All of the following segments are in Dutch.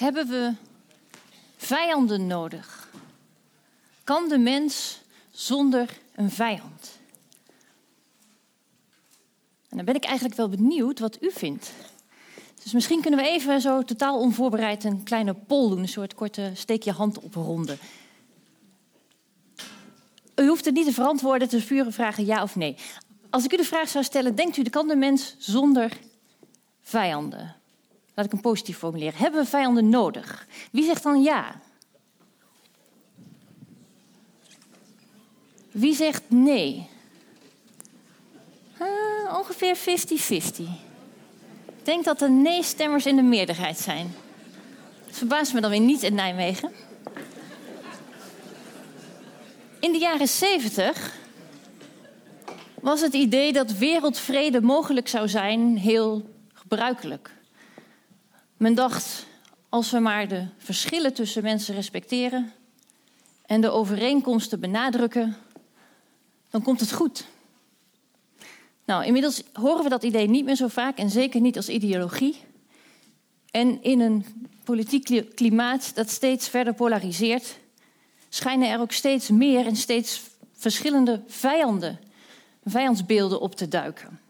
Hebben we vijanden nodig? Kan de mens zonder een vijand? En dan ben ik eigenlijk wel benieuwd wat u vindt. Dus misschien kunnen we even zo totaal onvoorbereid een kleine poll doen. Een soort korte steek je hand op ronde. U hoeft het niet te verantwoorden, te vuren vragen ja of nee. Als ik u de vraag zou stellen, denkt u, kan de mens zonder vijanden? Laat ik hem positief formuleren. Hebben we vijanden nodig? Wie zegt dan ja? Wie zegt nee? Uh, ongeveer 50-50. Ik denk dat de nee-stemmers in de meerderheid zijn. Dat verbaast me dan weer niet in Nijmegen. In de jaren 70 was het idee dat wereldvrede mogelijk zou zijn heel gebruikelijk. Men dacht, als we maar de verschillen tussen mensen respecteren en de overeenkomsten benadrukken, dan komt het goed. Nou, inmiddels horen we dat idee niet meer zo vaak en zeker niet als ideologie. En in een politiek klimaat dat steeds verder polariseert, schijnen er ook steeds meer en steeds verschillende vijanden, vijandsbeelden op te duiken.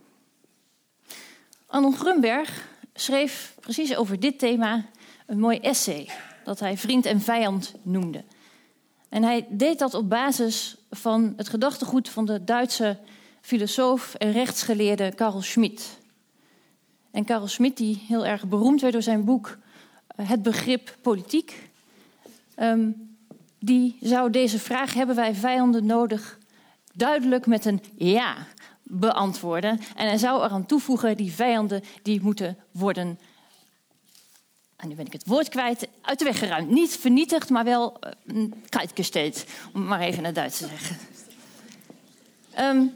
Anon Grunberg schreef precies over dit thema een mooi essay dat hij vriend en vijand noemde. En hij deed dat op basis van het gedachtegoed van de Duitse filosoof en rechtsgeleerde Karl Schmitt. En Karl Schmitt, die heel erg beroemd werd door zijn boek eh, Het begrip politiek, ehm, die zou deze vraag: hebben wij vijanden nodig? duidelijk met een ja beantwoorden. En hij zou eraan toevoegen: die vijanden die moeten worden. En nu ben ik het woord kwijt, uit de weg geruimd. Niet vernietigd, maar wel uh, steeds, om het maar even het Duits te zeggen. Um,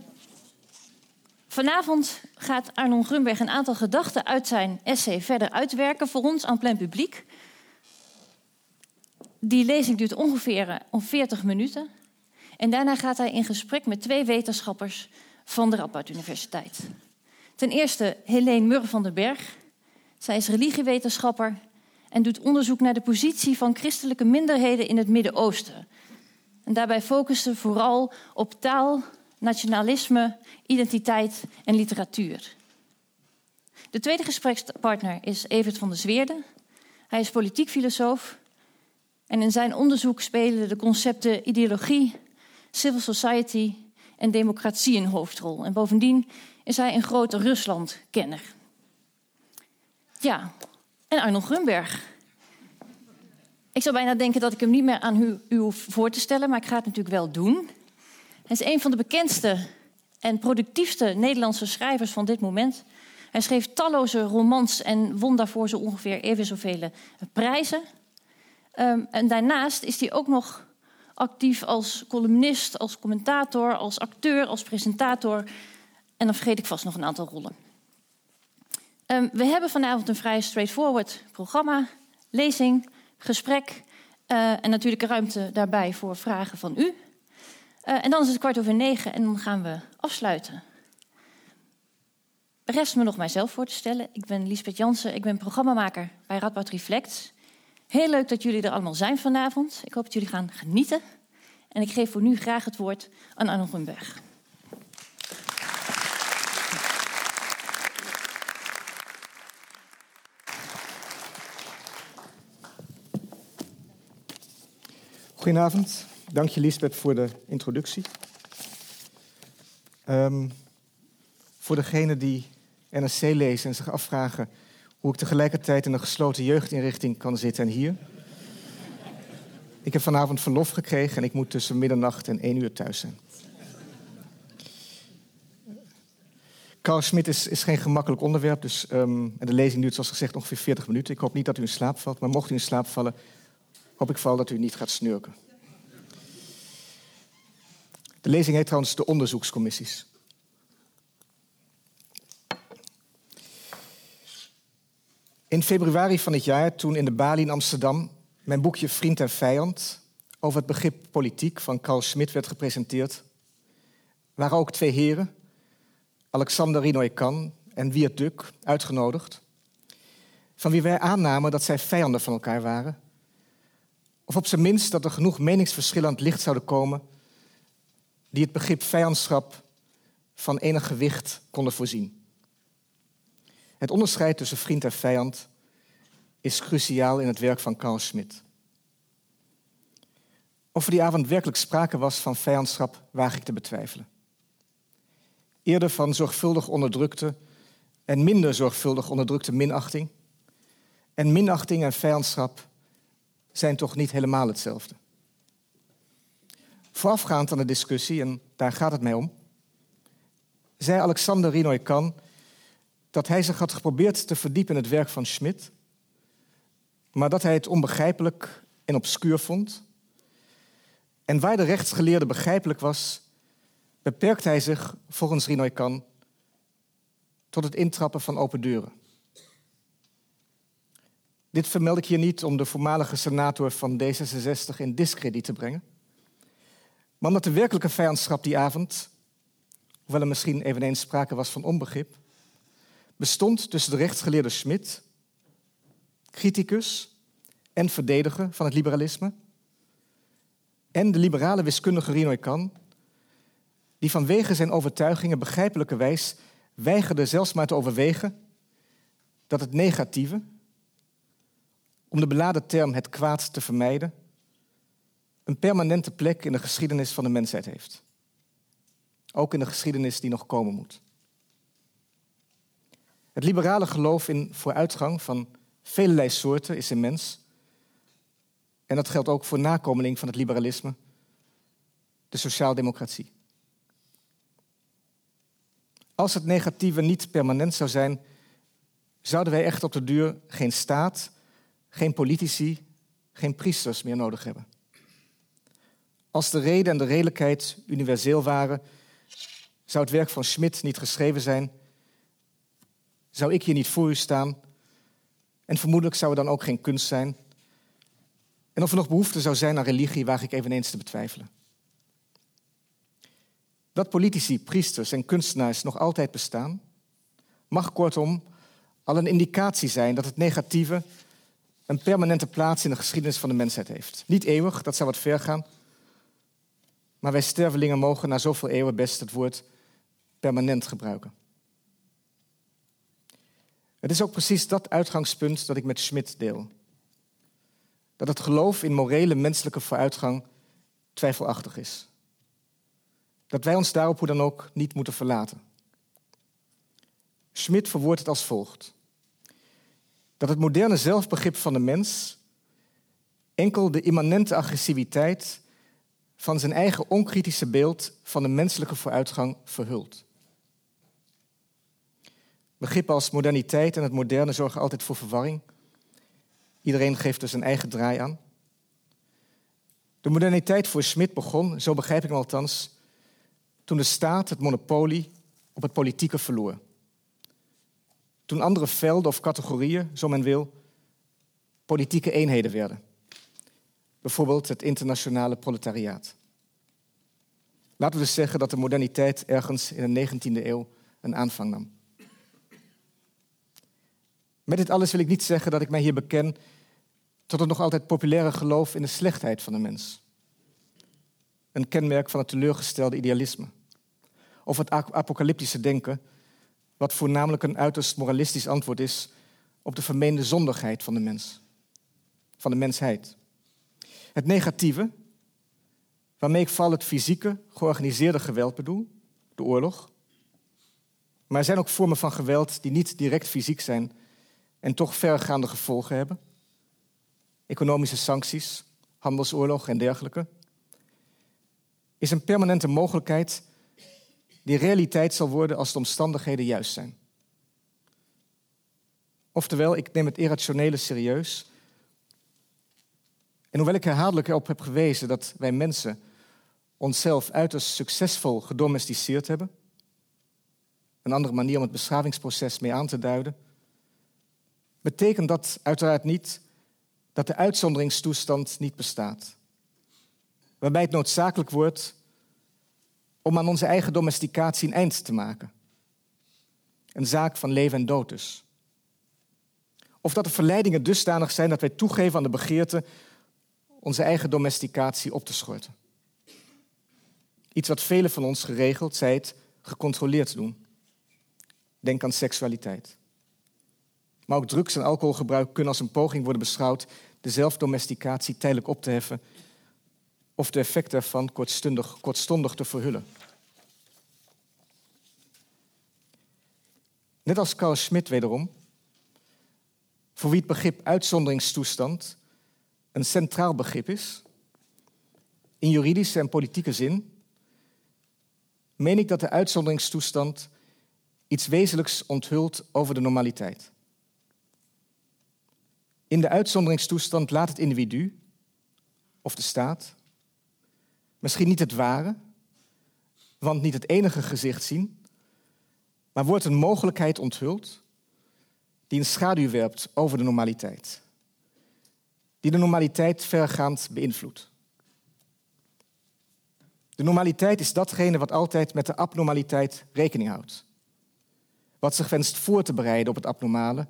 Vanavond gaat Arnon Grunberg een aantal gedachten uit zijn essay verder uitwerken voor ons aan plein publiek. Die lezing duurt ongeveer 40 eh, minuten. En daarna gaat hij in gesprek met twee wetenschappers van de Radboud Universiteit. Ten eerste Helene Mur van den Berg. Zij is religiewetenschapper en doet onderzoek naar de positie van christelijke minderheden in het Midden-Oosten. En daarbij focust ze vooral op taal, nationalisme, identiteit en literatuur. De tweede gesprekspartner is Evert van der Zweerde. Hij is politiek filosoof en in zijn onderzoek spelen de concepten ideologie, civil society en democratie een hoofdrol. En bovendien is hij een grote Rusland-kenner. Ja, en Arnold Grunberg. Ik zou bijna denken dat ik hem niet meer aan u, u hoef voor te stellen, maar ik ga het natuurlijk wel doen. Hij is een van de bekendste en productiefste Nederlandse schrijvers van dit moment. Hij schreef talloze romans en won daarvoor zo ongeveer even zoveel prijzen. Um, en daarnaast is hij ook nog actief als columnist, als commentator, als acteur, als presentator. En dan vergeet ik vast nog een aantal rollen. Um, we hebben vanavond een vrij straightforward programma, lezing, gesprek uh, en natuurlijk ruimte daarbij voor vragen van u. Uh, en dan is het kwart over negen en dan gaan we afsluiten. Rest me nog mijzelf voor te stellen. Ik ben Lisbeth Jansen, ik ben programmamaker bij Radboud Reflect. Heel leuk dat jullie er allemaal zijn vanavond. Ik hoop dat jullie gaan genieten. En ik geef voor nu graag het woord aan Arno Grunberg. Goedenavond. Dank je, Lisbeth, voor de introductie. Um, voor degenen die NRC lezen en zich afvragen hoe ik tegelijkertijd in een gesloten jeugdinrichting kan zitten en hier. Ik heb vanavond verlof gekregen en ik moet tussen middernacht en één uur thuis zijn. Carl Schmidt is, is geen gemakkelijk onderwerp, dus um, de lezing duurt zoals gezegd ongeveer 40 minuten. Ik hoop niet dat u in slaap valt, maar mocht u in slaap vallen, hoop ik vooral dat u niet gaat snurken. De lezing heet trouwens de onderzoekscommissies. In februari van dit jaar, toen in de Bali in Amsterdam mijn boekje Vriend en Vijand over het begrip politiek van Carl Schmitt werd gepresenteerd, waren ook twee heren, Alexander Rinoy-Kan en Wiert Duk, uitgenodigd. van wie wij aannamen dat zij vijanden van elkaar waren. Of op zijn minst dat er genoeg meningsverschillen aan het licht zouden komen die het begrip vijandschap van enig gewicht konden voorzien. Het onderscheid tussen vriend en vijand is cruciaal in het werk van Carl Schmitt. Of er die avond werkelijk sprake was van vijandschap, waag ik te betwijfelen. Eerder van zorgvuldig onderdrukte en minder zorgvuldig onderdrukte minachting. En minachting en vijandschap zijn toch niet helemaal hetzelfde. Voorafgaand aan de discussie, en daar gaat het mij om, zei Alexander Rinoy-Kan dat hij zich had geprobeerd te verdiepen in het werk van Schmidt, maar dat hij het onbegrijpelijk en obscuur vond. En waar de rechtsgeleerde begrijpelijk was, beperkte hij zich, volgens Rinoy-Kan, tot het intrappen van open deuren. Dit vermeld ik hier niet om de voormalige senator van D66 in discrediet te brengen, maar omdat de werkelijke vijandschap die avond, hoewel er misschien eveneens sprake was van onbegrip, bestond tussen de rechtsgeleerde Schmidt, criticus en verdediger van het liberalisme, en de liberale wiskundige Rinoy Kan, die vanwege zijn overtuigingen begrijpelijkerwijs weigerde zelfs maar te overwegen dat het negatieve, om de beladen term het kwaad te vermijden, een permanente plek in de geschiedenis van de mensheid heeft. Ook in de geschiedenis die nog komen moet. Het liberale geloof in vooruitgang van velelei soorten is immens. En dat geldt ook voor nakomeling van het liberalisme, de sociaaldemocratie. Als het negatieve niet permanent zou zijn, zouden wij echt op de duur geen staat, geen politici, geen priesters meer nodig hebben. Als de reden en de redelijkheid universeel waren, zou het werk van Schmidt niet geschreven zijn, zou ik hier niet voor u staan en vermoedelijk zou er dan ook geen kunst zijn. En of er nog behoefte zou zijn aan religie, waag ik eveneens te betwijfelen. Dat politici, priesters en kunstenaars nog altijd bestaan, mag kortom al een indicatie zijn dat het negatieve een permanente plaats in de geschiedenis van de mensheid heeft. Niet eeuwig, dat zou wat ver gaan. Maar wij stervelingen mogen na zoveel eeuwen best het woord permanent gebruiken. Het is ook precies dat uitgangspunt dat ik met Schmidt deel. Dat het geloof in morele menselijke vooruitgang twijfelachtig is. Dat wij ons daarop hoe dan ook niet moeten verlaten. Schmidt verwoordt het als volgt. Dat het moderne zelfbegrip van de mens enkel de immanente agressiviteit van zijn eigen onkritische beeld van de menselijke vooruitgang verhult. Begrippen als moderniteit en het moderne zorgen altijd voor verwarring. Iedereen geeft er zijn eigen draai aan. De moderniteit voor Smit begon, zo begrijp ik hem althans, toen de staat het monopolie op het politieke verloor. Toen andere velden of categorieën, zo men wil, politieke eenheden werden. Bijvoorbeeld het internationale proletariaat. Laten we dus zeggen dat de moderniteit ergens in de 19e eeuw een aanvang nam. Met dit alles wil ik niet zeggen dat ik mij hier beken tot het nog altijd populaire geloof in de slechtheid van de mens. Een kenmerk van het teleurgestelde idealisme. Of het apocalyptische denken, wat voornamelijk een uiterst moralistisch antwoord is op de vermeende zondigheid van de mens, van de mensheid. Het negatieve, waarmee ik vooral het fysieke, georganiseerde geweld bedoel, de oorlog. Maar er zijn ook vormen van geweld die niet direct fysiek zijn en toch vergaande gevolgen hebben. Economische sancties, handelsoorlog en dergelijke. Is een permanente mogelijkheid die realiteit zal worden als de omstandigheden juist zijn. Oftewel, ik neem het irrationele serieus. En hoewel ik herhaaldelijk erop heb gewezen dat wij mensen onszelf uiterst succesvol gedomesticeerd hebben, een andere manier om het beschavingsproces mee aan te duiden, betekent dat uiteraard niet dat de uitzonderingstoestand niet bestaat. Waarbij het noodzakelijk wordt om aan onze eigen domesticatie een eind te maken. Een zaak van leven en dood dus. Of dat de verleidingen dusdanig zijn dat wij toegeven aan de begeerte onze eigen domesticatie op te schorten. Iets wat velen van ons geregeld, zij gecontroleerd doen. Denk aan seksualiteit. Maar ook drugs- en alcoholgebruik kunnen als een poging worden beschouwd de zelfdomesticatie tijdelijk op te heffen of de effecten ervan kortstondig, kortstondig te verhullen. Net als Carl Schmitt wederom, voor wie het begrip uitzonderingstoestand een centraal begrip is, in juridische en politieke zin, meen ik dat de uitzonderingstoestand iets wezenlijks onthult over de normaliteit. In de uitzonderingstoestand laat het individu of de staat misschien niet het ware, want niet het enige gezicht zien, maar wordt een mogelijkheid onthuld die een schaduw werpt over de normaliteit, die de normaliteit vergaand beïnvloedt. De normaliteit is datgene wat altijd met de abnormaliteit rekening houdt. Wat zich wenst voor te bereiden op het abnormale.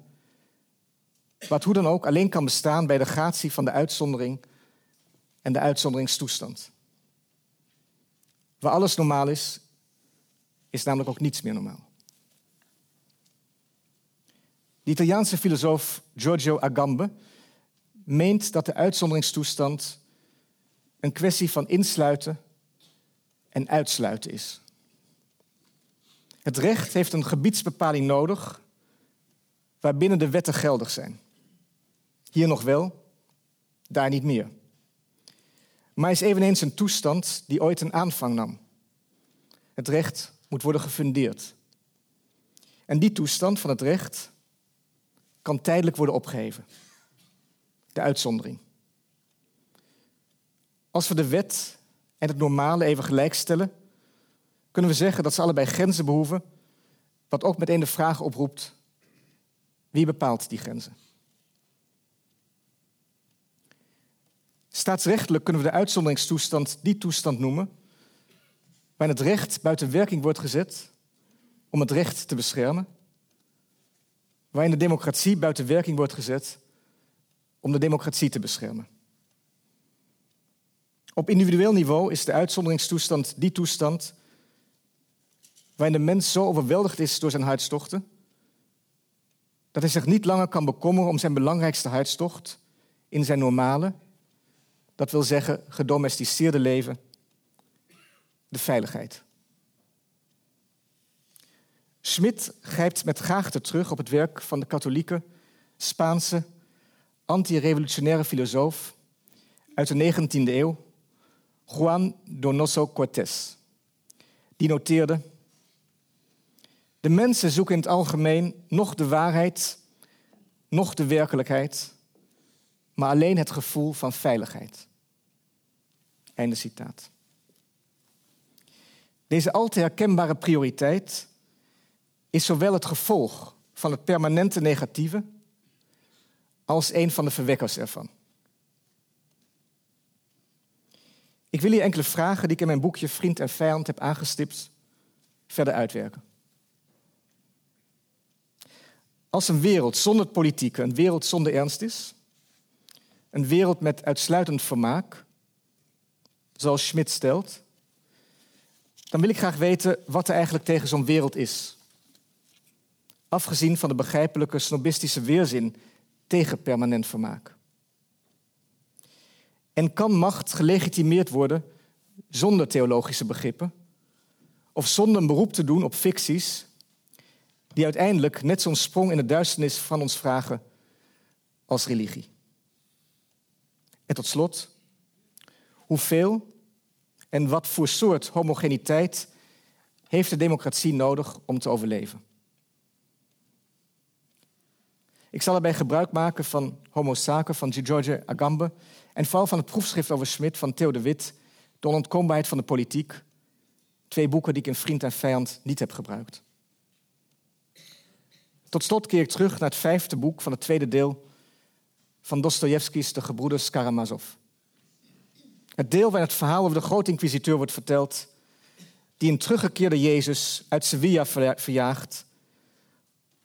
Wat hoe dan ook alleen kan bestaan bij de gratie van de uitzondering en de uitzonderingstoestand. Waar alles normaal is, is namelijk ook niets meer normaal. De Italiaanse filosoof Giorgio Agambe meent dat de uitzonderingstoestand een kwestie van insluiten en uitsluiten is. Het recht heeft een gebiedsbepaling nodig waarbinnen de wetten geldig zijn. Hier nog wel, daar niet meer. Maar is eveneens een toestand die ooit een aanvang nam. Het recht moet worden gefundeerd. En die toestand van het recht kan tijdelijk worden opgeheven. De uitzondering. Als we de wet en het normale even gelijkstellen, kunnen we zeggen dat ze allebei grenzen behoeven, wat ook meteen de vraag oproept, wie bepaalt die grenzen? Staatsrechtelijk kunnen we de uitzonderingstoestand die toestand noemen waarin het recht buiten werking wordt gezet om het recht te beschermen, waarin de democratie buiten werking wordt gezet om de democratie te beschermen. Op individueel niveau is de uitzonderingstoestand die toestand waarin de mens zo overweldigd is door zijn hartstochten, dat hij zich niet langer kan bekommeren om zijn belangrijkste hartstocht in zijn normale, dat wil zeggen gedomesticeerde leven, de veiligheid. Schmidt grijpt met graagte terug op het werk van de katholieke, Spaanse, anti-revolutionaire filosoof uit de 19e eeuw, Juan Donoso Cortés. Die noteerde: De mensen zoeken in het algemeen nog de waarheid, nog de werkelijkheid, maar alleen het gevoel van veiligheid. Einde citaat. Deze al te herkenbare prioriteit is zowel het gevolg van het permanente negatieve als een van de verwekkers ervan. Ik wil hier enkele vragen die ik in mijn boekje Vriend en Vijand heb aangestipt verder uitwerken. Als een wereld zonder politiek een wereld zonder ernst is, een wereld met uitsluitend vermaak, zoals Schmidt stelt, dan wil ik graag weten wat er eigenlijk tegen zo'n wereld is. Afgezien van de begrijpelijke snobistische weerzin tegen permanent vermaak. En kan macht gelegitimeerd worden zonder theologische begrippen of zonder een beroep te doen op ficties die uiteindelijk net zo'n sprong in de duisternis van ons vragen als religie? En tot slot, hoeveel en wat voor soort homogeniteit heeft de democratie nodig om te overleven? Ik zal erbij gebruik maken van Homo Sacer van Giorgio Agambe en vooral van het proefschrift over Schmidt van Theo de Wit, De onontkoombaarheid van de politiek. Twee boeken die ik in Vriend en Vijand niet heb gebruikt. Tot slot keer ik terug naar het vijfde boek van het tweede deel van Dostojevskis De Gebroeders Karamazov. Het deel waarin het verhaal over de grote inquisiteur wordt verteld, die een teruggekeerde Jezus uit Sevilla verjaagt,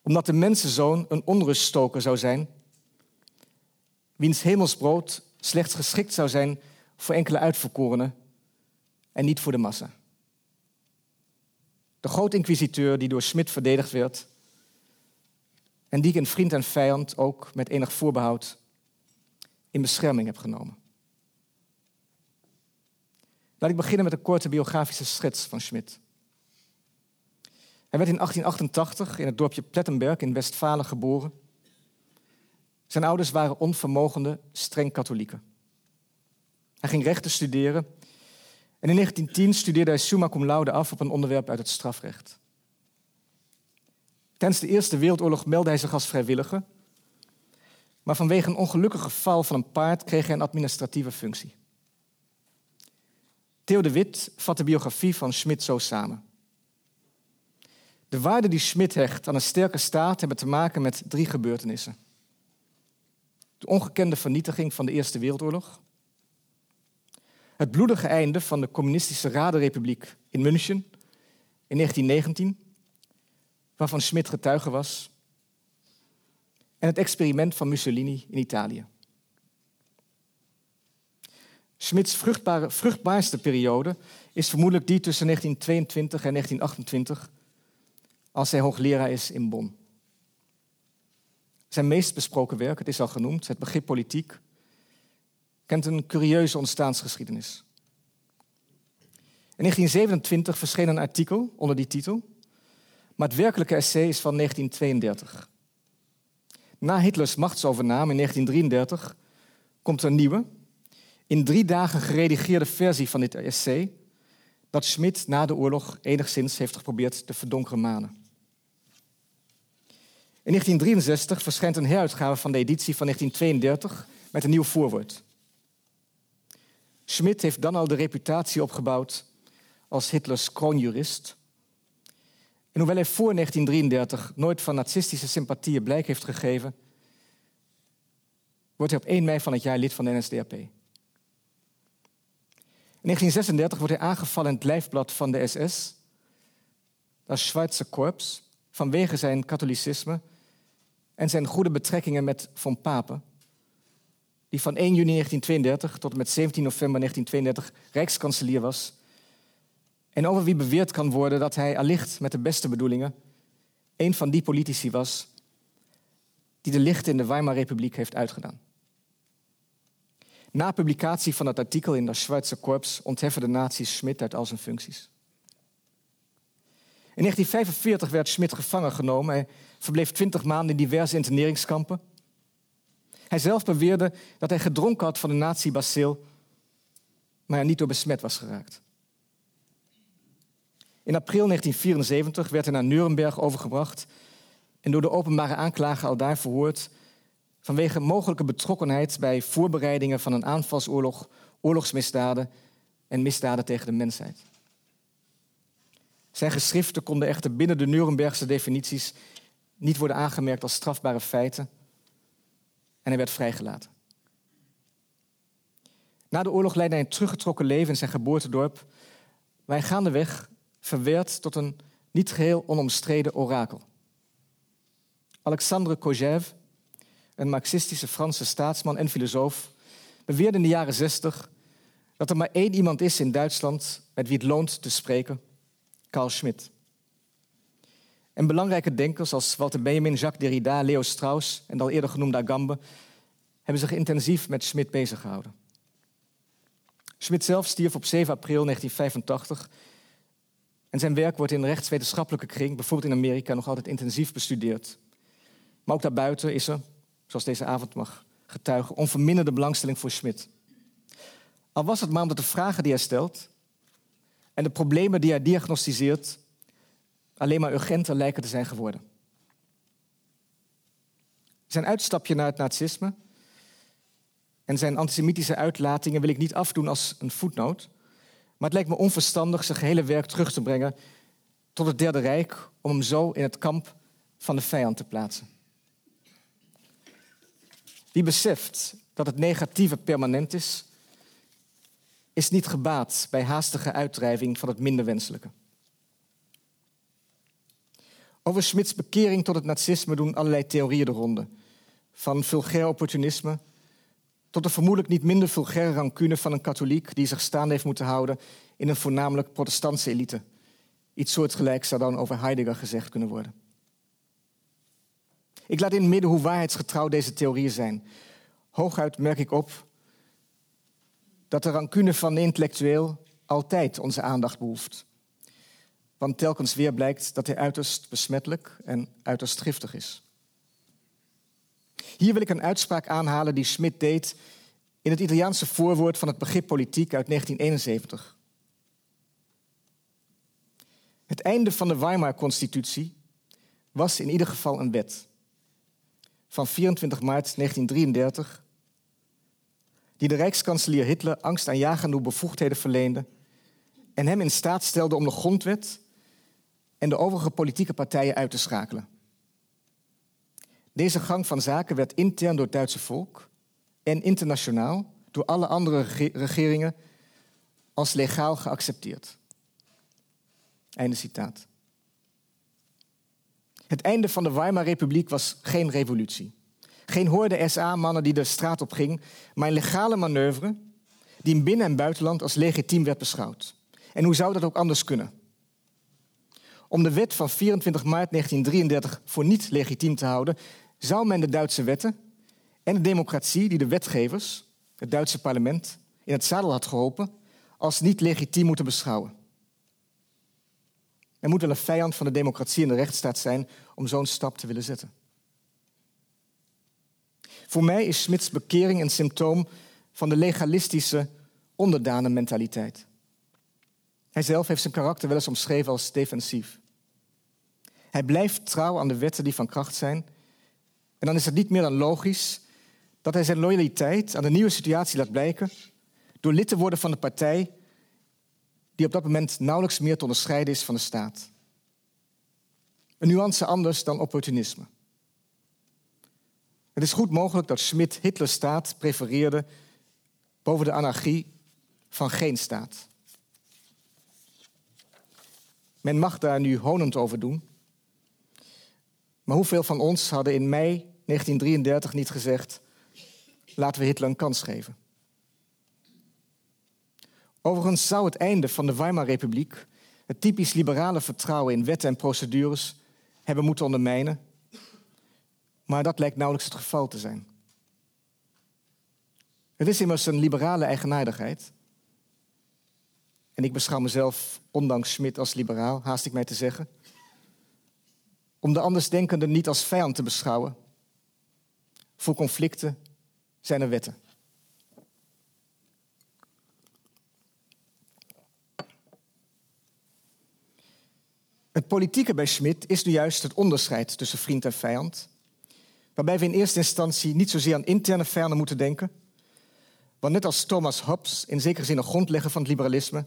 omdat de mensenzoon een onruststoker zou zijn wiens hemelsbrood slechts geschikt zou zijn voor enkele uitverkorenen en niet voor de massa. De groot inquisiteur die door Smit verdedigd werd en die ik in vriend en vijand ook met enig voorbehoud in bescherming heb genomen. Laat ik beginnen met een korte biografische schets van Schmidt. Hij werd in 1888 in het dorpje Plettenberg in Westfalen geboren. Zijn ouders waren onvermogende, streng katholieken. Hij ging rechten studeren en in 1910 studeerde hij summa cum laude af op een onderwerp uit het strafrecht. Tijdens de Eerste Wereldoorlog meldde hij zich als vrijwilliger, maar vanwege een ongelukkige val van een paard kreeg hij een administratieve functie. Theo de Wit vat de biografie van Schmidt zo samen. De waarde die Schmidt hecht aan een sterke staat hebben te maken met drie gebeurtenissen. De ongekende vernietiging van de Eerste Wereldoorlog. Het bloedige einde van de communistische Radenrepubliek in München in 1919, waarvan Schmidt getuige was. En het experiment van Mussolini in Italië. Schmidts vruchtbaarste periode is vermoedelijk die tussen 1922 en 1928, als hij hoogleraar is in Bonn. Zijn meest besproken werk, het is al genoemd, het begrip politiek, kent een curieuze ontstaansgeschiedenis. In 1927 verscheen een artikel onder die titel, maar het werkelijke essay is van 1932. Na Hitlers machtsovername in 1933 komt er een nieuwe, in drie dagen geredigeerde versie van dit essay, dat Schmidt na de oorlog enigszins heeft geprobeerd te verdonkeren manen. In 1963 verschijnt een heruitgave van de editie van 1932 met een nieuw voorwoord. Schmidt heeft dan al de reputatie opgebouwd als Hitlers kroonjurist. En hoewel hij voor 1933 nooit van nazistische sympathieën blijk heeft gegeven, wordt hij op 1 mei van het jaar lid van de NSDAP. In 1936 wordt hij aangevallen in het lijfblad van de SS, dat Schweizer Korps, vanwege zijn katholicisme en zijn goede betrekkingen met Von Papen, die van 1 juni 1932 tot en met 17 november 1932 rijkskanselier was, en over wie beweerd kan worden dat hij allicht met de beste bedoelingen een van die politici was die de lichten in de Weimarrepubliek heeft uitgedaan. Na publicatie van het artikel in de Schweizer Korps ontheffen de nazi's Schmidt uit al zijn functies. In 1945 werd Schmidt gevangen genomen. Hij verbleef twintig maanden in diverse interneringskampen. Hij zelf beweerde dat hij gedronken had van de nazi-bacil, maar er niet door besmet was geraakt. In april 1974 werd hij naar Nuremberg overgebracht en door de openbare aanklager al daar verhoord vanwege mogelijke betrokkenheid bij voorbereidingen van een aanvalsoorlog, oorlogsmisdaden en misdaden tegen de mensheid. Zijn geschriften konden echter binnen de Nurembergse definities niet worden aangemerkt als strafbare feiten en hij werd vrijgelaten. Na de oorlog leidde hij een teruggetrokken leven in zijn geboortedorp, waar hij gaandeweg verweerd tot een niet geheel onomstreden orakel. Alexandre Kojève, een marxistische Franse staatsman en filosoof, beweerde in de jaren zestig dat er maar één iemand is in Duitsland met wie het loont te spreken, Carl Schmitt. En belangrijke denkers als Walter Benjamin, Jacques Derrida, Leo Strauss en al eerder genoemde Agambe hebben zich intensief met Schmitt bezig gehouden. Schmitt zelf stierf op 7 april 1985 en zijn werk wordt in rechtswetenschappelijke kring, bijvoorbeeld in Amerika, nog altijd intensief bestudeerd. Maar ook daarbuiten is er, zoals deze avond mag getuigen, onverminderde belangstelling voor Schmidt. Al was het maar omdat de vragen die hij stelt en de problemen die hij diagnosticeert alleen maar urgenter lijken te zijn geworden. Zijn uitstapje naar het nazisme en zijn antisemitische uitlatingen wil ik niet afdoen als een voetnoot, maar het lijkt me onverstandig zijn gehele werk terug te brengen tot het Derde Rijk om hem zo in het kamp van de vijand te plaatsen. Wie beseft dat het negatieve permanent is, is niet gebaat bij haastige uitdrijving van het minder wenselijke. Over Smits bekering tot het nazisme doen allerlei theorieën de ronde. Van vulgair opportunisme tot de vermoedelijk niet minder vulgaire rancune van een katholiek die zich staande heeft moeten houden in een voornamelijk protestantse elite. Iets soortgelijks zou dan over Heidegger gezegd kunnen worden. Ik laat in het midden hoe waarheidsgetrouw deze theorieën zijn. Hooguit merk ik op dat de rancune van de intellectueel altijd onze aandacht behoeft. Want telkens weer blijkt dat hij uiterst besmettelijk en uiterst giftig is. Hier wil ik een uitspraak aanhalen die Schmidt deed in het Italiaanse voorwoord van het begrip politiek uit 1971. Het einde van de Weimar-constitutie was in ieder geval een wet van 24 maart 1933, die de rijkskanselier Hitler angstaanjagende bevoegdheden verleende en hem in staat stelde om de grondwet en de overige politieke partijen uit te schakelen. Deze gang van zaken werd intern door het Duitse volk en internationaal door alle andere regeringen als legaal geaccepteerd. Einde citaat. Het einde van de Weimar-republiek was geen revolutie. Geen hoorde SA-mannen die de straat op ging, maar een legale manoeuvre die in binnen- en buitenland als legitiem werd beschouwd. En hoe zou dat ook anders kunnen? Om de wet van 24 maart 1933 voor niet legitiem te houden, zou men de Duitse wetten en de democratie die de wetgevers, het Duitse parlement, in het zadel had geholpen, als niet legitiem moeten beschouwen. Er moet wel een vijand van de democratie en de rechtsstaat zijn om zo'n stap te willen zetten. Voor mij is Smits bekering een symptoom van de legalistische onderdanenmentaliteit. Hij zelf heeft zijn karakter wel eens omschreven als defensief. Hij blijft trouw aan de wetten die van kracht zijn. En dan is het niet meer dan logisch dat hij zijn loyaliteit aan de nieuwe situatie laat blijken door lid te worden van de partij die op dat moment nauwelijks meer te onderscheiden is van de staat. Een nuance anders dan opportunisme. Het is goed mogelijk dat Schmidt Hitlers staat prefereerde boven de anarchie van geen staat. Men mag daar nu honend over doen. Maar hoeveel van ons hadden in mei 1933 niet gezegd: laten we Hitler een kans geven? Overigens zou het einde van de Weimar-republiek het typisch liberale vertrouwen in wetten en procedures hebben moeten ondermijnen. Maar dat lijkt nauwelijks het geval te zijn. Het is immers een liberale eigenaardigheid. En ik beschouw mezelf, ondanks Schmidt, als liberaal, haast ik mij te zeggen. Om de andersdenkende niet als vijand te beschouwen. Voor conflicten zijn er wetten. Het politieke bij Schmidt is nu juist het onderscheid tussen vriend en vijand. Waarbij we in eerste instantie niet zozeer aan interne vijanden moeten denken. Want net als Thomas Hobbes, in zekere zin een grondlegger van het liberalisme,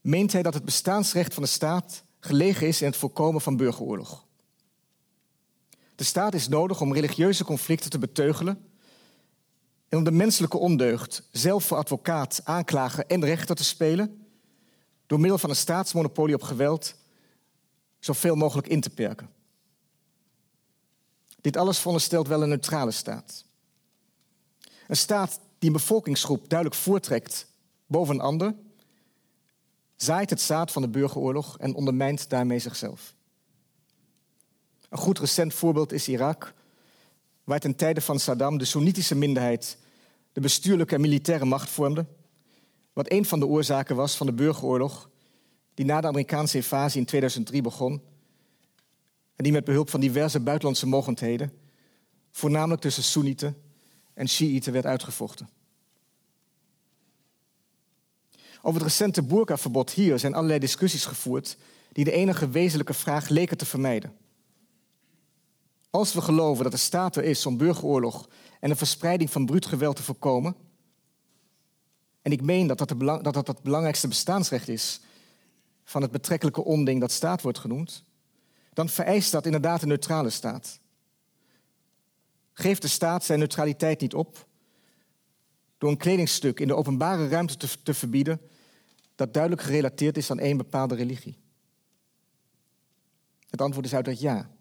meent hij dat het bestaansrecht van de staat gelegen is in het voorkomen van burgeroorlog. De staat is nodig om religieuze conflicten te beteugelen en om de menselijke ondeugd zelf voor advocaat, aanklager en rechter te spelen, door middel van een staatsmonopolie op geweld zoveel mogelijk in te perken. Dit alles veronderstelt wel een neutrale staat. Een staat die een bevolkingsgroep duidelijk voortrekt boven een ander, zaait het zaad van de burgeroorlog en ondermijnt daarmee zichzelf. Een goed recent voorbeeld is Irak, waar ten tijde van Saddam de Soenitische minderheid de bestuurlijke en militaire macht vormde, wat een van de oorzaken was van de burgeroorlog die na de Amerikaanse invasie in 2003 begon en die met behulp van diverse buitenlandse mogendheden voornamelijk tussen Soenieten en Shiiten werd uitgevochten. Over het recente boerkaverbod hier zijn allerlei discussies gevoerd die de enige wezenlijke vraag leken te vermijden. Als we geloven dat de staat er is om burgeroorlog en de verspreiding van bruut geweld te voorkomen, en ik meen dat dat, de dat dat het belangrijkste bestaansrecht is van het betrekkelijke onding dat staat wordt genoemd, dan vereist dat inderdaad een neutrale staat. Geeft de staat zijn neutraliteit niet op door een kledingstuk in de openbare ruimte te, te verbieden dat duidelijk gerelateerd is aan één bepaalde religie? Het antwoord is uiteraard ja.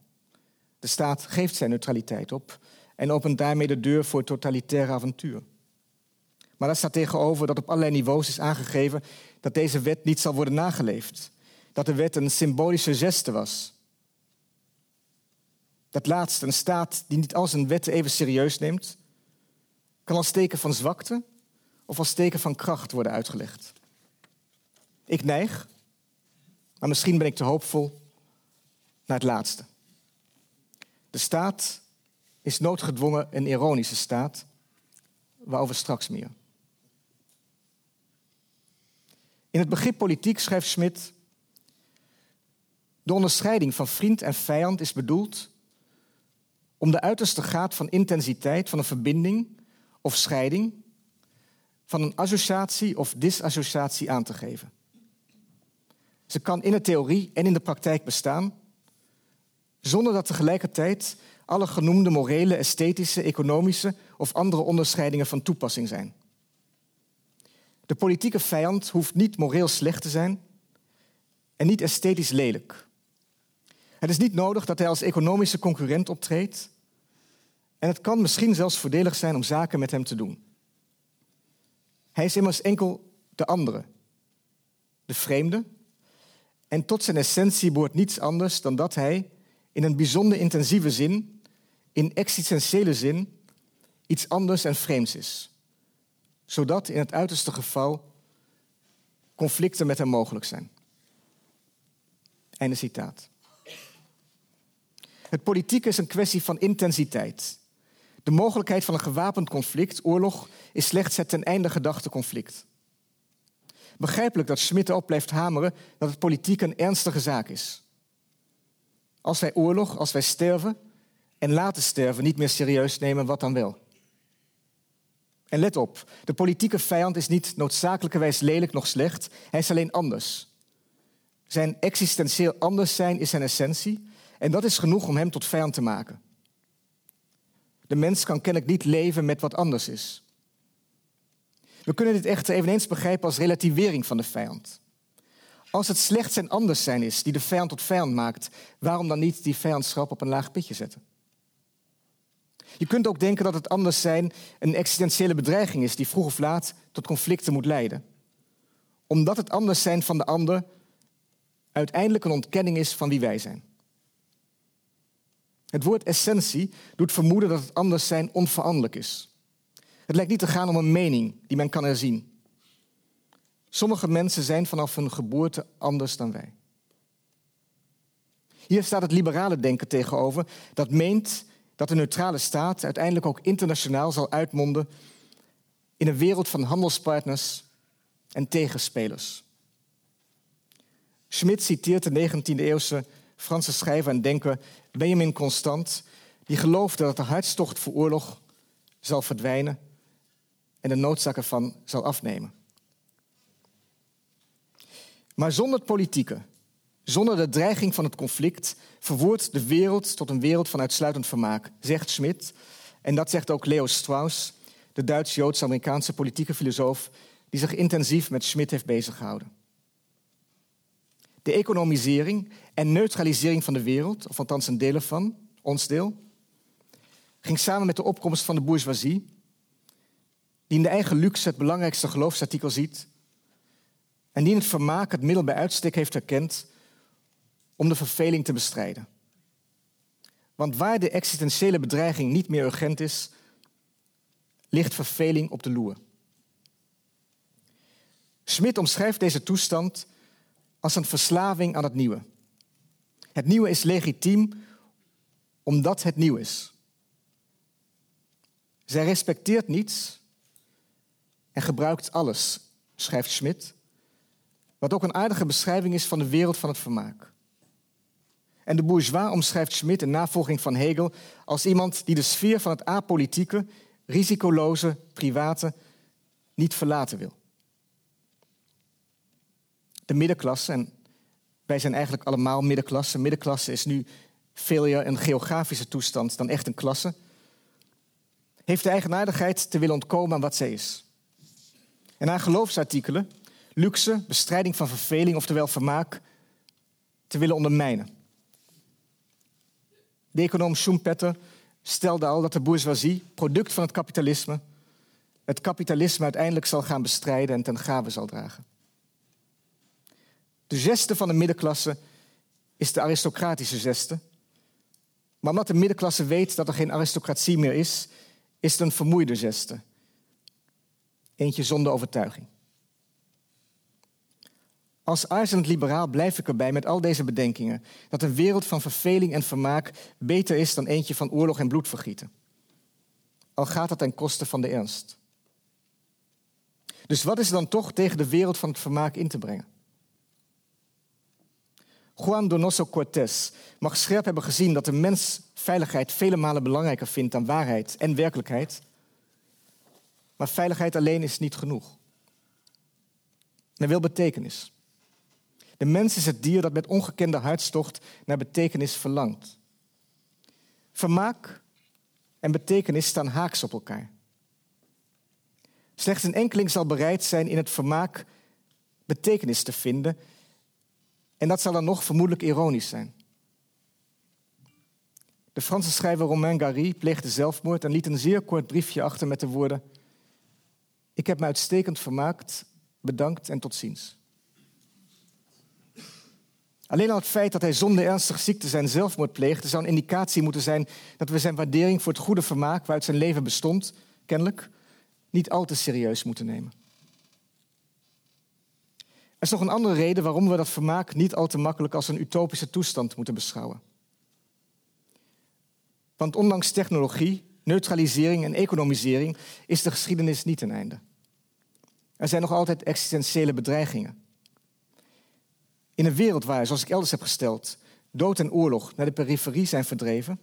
De staat geeft zijn neutraliteit op en opent daarmee de deur voor totalitaire avontuur. Maar daar staat tegenover dat op allerlei niveaus is aangegeven dat deze wet niet zal worden nageleefd. Dat de wet een symbolische geste was. Dat laatste, een staat die niet al zijn wetten even serieus neemt, kan als teken van zwakte of als teken van kracht worden uitgelegd. Ik neig, maar misschien ben ik te hoopvol, naar het laatste. De staat is noodgedwongen een ironische staat, waarover straks meer. In het begrip politiek schrijft Smit: De onderscheiding van vriend en vijand is bedoeld om de uiterste graad van intensiteit van een verbinding of scheiding, van een associatie of disassociatie aan te geven. Ze kan in de theorie en in de praktijk bestaan, zonder dat tegelijkertijd alle genoemde morele, esthetische, economische of andere onderscheidingen van toepassing zijn. De politieke vijand hoeft niet moreel slecht te zijn en niet esthetisch lelijk. Het is niet nodig dat hij als economische concurrent optreedt en het kan misschien zelfs voordelig zijn om zaken met hem te doen. Hij is immers enkel de andere, de vreemde, en tot zijn essentie behoort niets anders dan dat hij in een bijzonder intensieve zin, in existentiële zin, iets anders en vreemds is. Zodat in het uiterste geval conflicten met hem mogelijk zijn. Einde citaat. Het politiek is een kwestie van intensiteit. De mogelijkheid van een gewapend conflict, oorlog, is slechts het ten einde gedachte conflict. Begrijpelijk dat Schmidt erop blijft hameren dat het politiek een ernstige zaak is. Als wij oorlog, als wij sterven en laten sterven niet meer serieus nemen, wat dan wel? En let op, de politieke vijand is niet noodzakelijkerwijs lelijk nog slecht, hij is alleen anders. Zijn existentieel anders zijn is zijn essentie en dat is genoeg om hem tot vijand te maken. De mens kan kennelijk niet leven met wat anders is. We kunnen dit echter eveneens begrijpen als relativering van de vijand. Als het slechts en anders zijn is die de vijand tot vijand maakt, waarom dan niet die vijandschap op een laag pitje zetten? Je kunt ook denken dat het anders zijn een existentiële bedreiging is die vroeg of laat tot conflicten moet leiden. Omdat het anders zijn van de ander uiteindelijk een ontkenning is van wie wij zijn. Het woord essentie doet vermoeden dat het anders zijn onveranderlijk is. Het lijkt niet te gaan om een mening die men kan herzien. Sommige mensen zijn vanaf hun geboorte anders dan wij. Hier staat het liberale denken tegenover, dat meent dat de neutrale staat uiteindelijk ook internationaal zal uitmonden in een wereld van handelspartners en tegenspelers. Schmidt citeert de 19e-eeuwse Franse schrijver en denker Benjamin Constant, die geloofde dat de hartstocht voor oorlog zal verdwijnen en de noodzaak ervan zal afnemen. Maar zonder het politieke, zonder de dreiging van het conflict, verwoordt de wereld tot een wereld van uitsluitend vermaak, zegt Schmidt. En dat zegt ook Leo Strauss, de Duits-Joods-Amerikaanse politieke filosoof die zich intensief met Schmidt heeft beziggehouden. De economisering en neutralisering van de wereld, of althans een deel ervan, ons deel, ging samen met de opkomst van de bourgeoisie, die in de eigen luxe het belangrijkste geloofsartikel ziet en die het vermaak het middel bij uitstek heeft herkend om de verveling te bestrijden. Want waar de existentiële bedreiging niet meer urgent is, ligt verveling op de loer. Smit omschrijft deze toestand als een verslaving aan het nieuwe. Het nieuwe is legitiem omdat het nieuw is. Zij respecteert niets en gebruikt alles, schrijft Schmidt, wat ook een aardige beschrijving is van de wereld van het vermaak. En de bourgeois omschrijft Schmidt in navolging van Hegel als iemand die de sfeer van het apolitieke, risicoloze, private niet verlaten wil de middenklasse, en wij zijn eigenlijk allemaal middenklasse. Middenklasse is nu veel meer een geografische toestand dan echt een klasse. Heeft de eigenaardigheid te willen ontkomen aan wat zij is. En haar geloofsartikelen, luxe, bestrijding van verveling, oftewel vermaak, te willen ondermijnen. De econoom Schumpeter stelde al dat de bourgeoisie, product van het kapitalisme, het kapitalisme uiteindelijk zal gaan bestrijden en ten gave zal dragen. De zesde van de middenklasse is de aristocratische zesde. Maar omdat de middenklasse weet dat er geen aristocratie meer is, is het een vermoeide zesde. Eentje zonder overtuiging. Als aarzelend liberaal blijf ik erbij met al deze bedenkingen dat een wereld van verveling en vermaak beter is dan eentje van oorlog en bloedvergieten. Al gaat dat ten koste van de ernst. Dus wat is er dan toch tegen de wereld van het vermaak in te brengen? Juan Donoso Cortés mag scherp hebben gezien dat de mens veiligheid vele malen belangrijker vindt dan waarheid en werkelijkheid. Maar veiligheid alleen is niet genoeg. Hij wil betekenis. De mens is het dier dat met ongekende hartstocht naar betekenis verlangt. Vermaak en betekenis staan haaks op elkaar. Slechts een enkeling zal bereid zijn in het vermaak betekenis te vinden. En dat zal dan nog vermoedelijk ironisch zijn. De Franse schrijver Romain Gary pleegde zelfmoord en liet een zeer kort briefje achter met de woorden: Ik heb me uitstekend vermaakt, bedankt en tot ziens. Alleen al het feit dat hij zonder ernstig ziek te zijn zelfmoord pleegde, zou een indicatie moeten zijn dat we zijn waardering voor het goede vermaak waaruit zijn leven bestond, kennelijk, niet al te serieus moeten nemen. Er is nog een andere reden waarom we dat vermaak niet al te makkelijk als een utopische toestand moeten beschouwen. Want ondanks technologie, neutralisering en economisering is de geschiedenis niet een einde. Er zijn nog altijd existentiële bedreigingen. In een wereld waar, zoals ik elders heb gesteld, dood en oorlog naar de periferie zijn verdreven,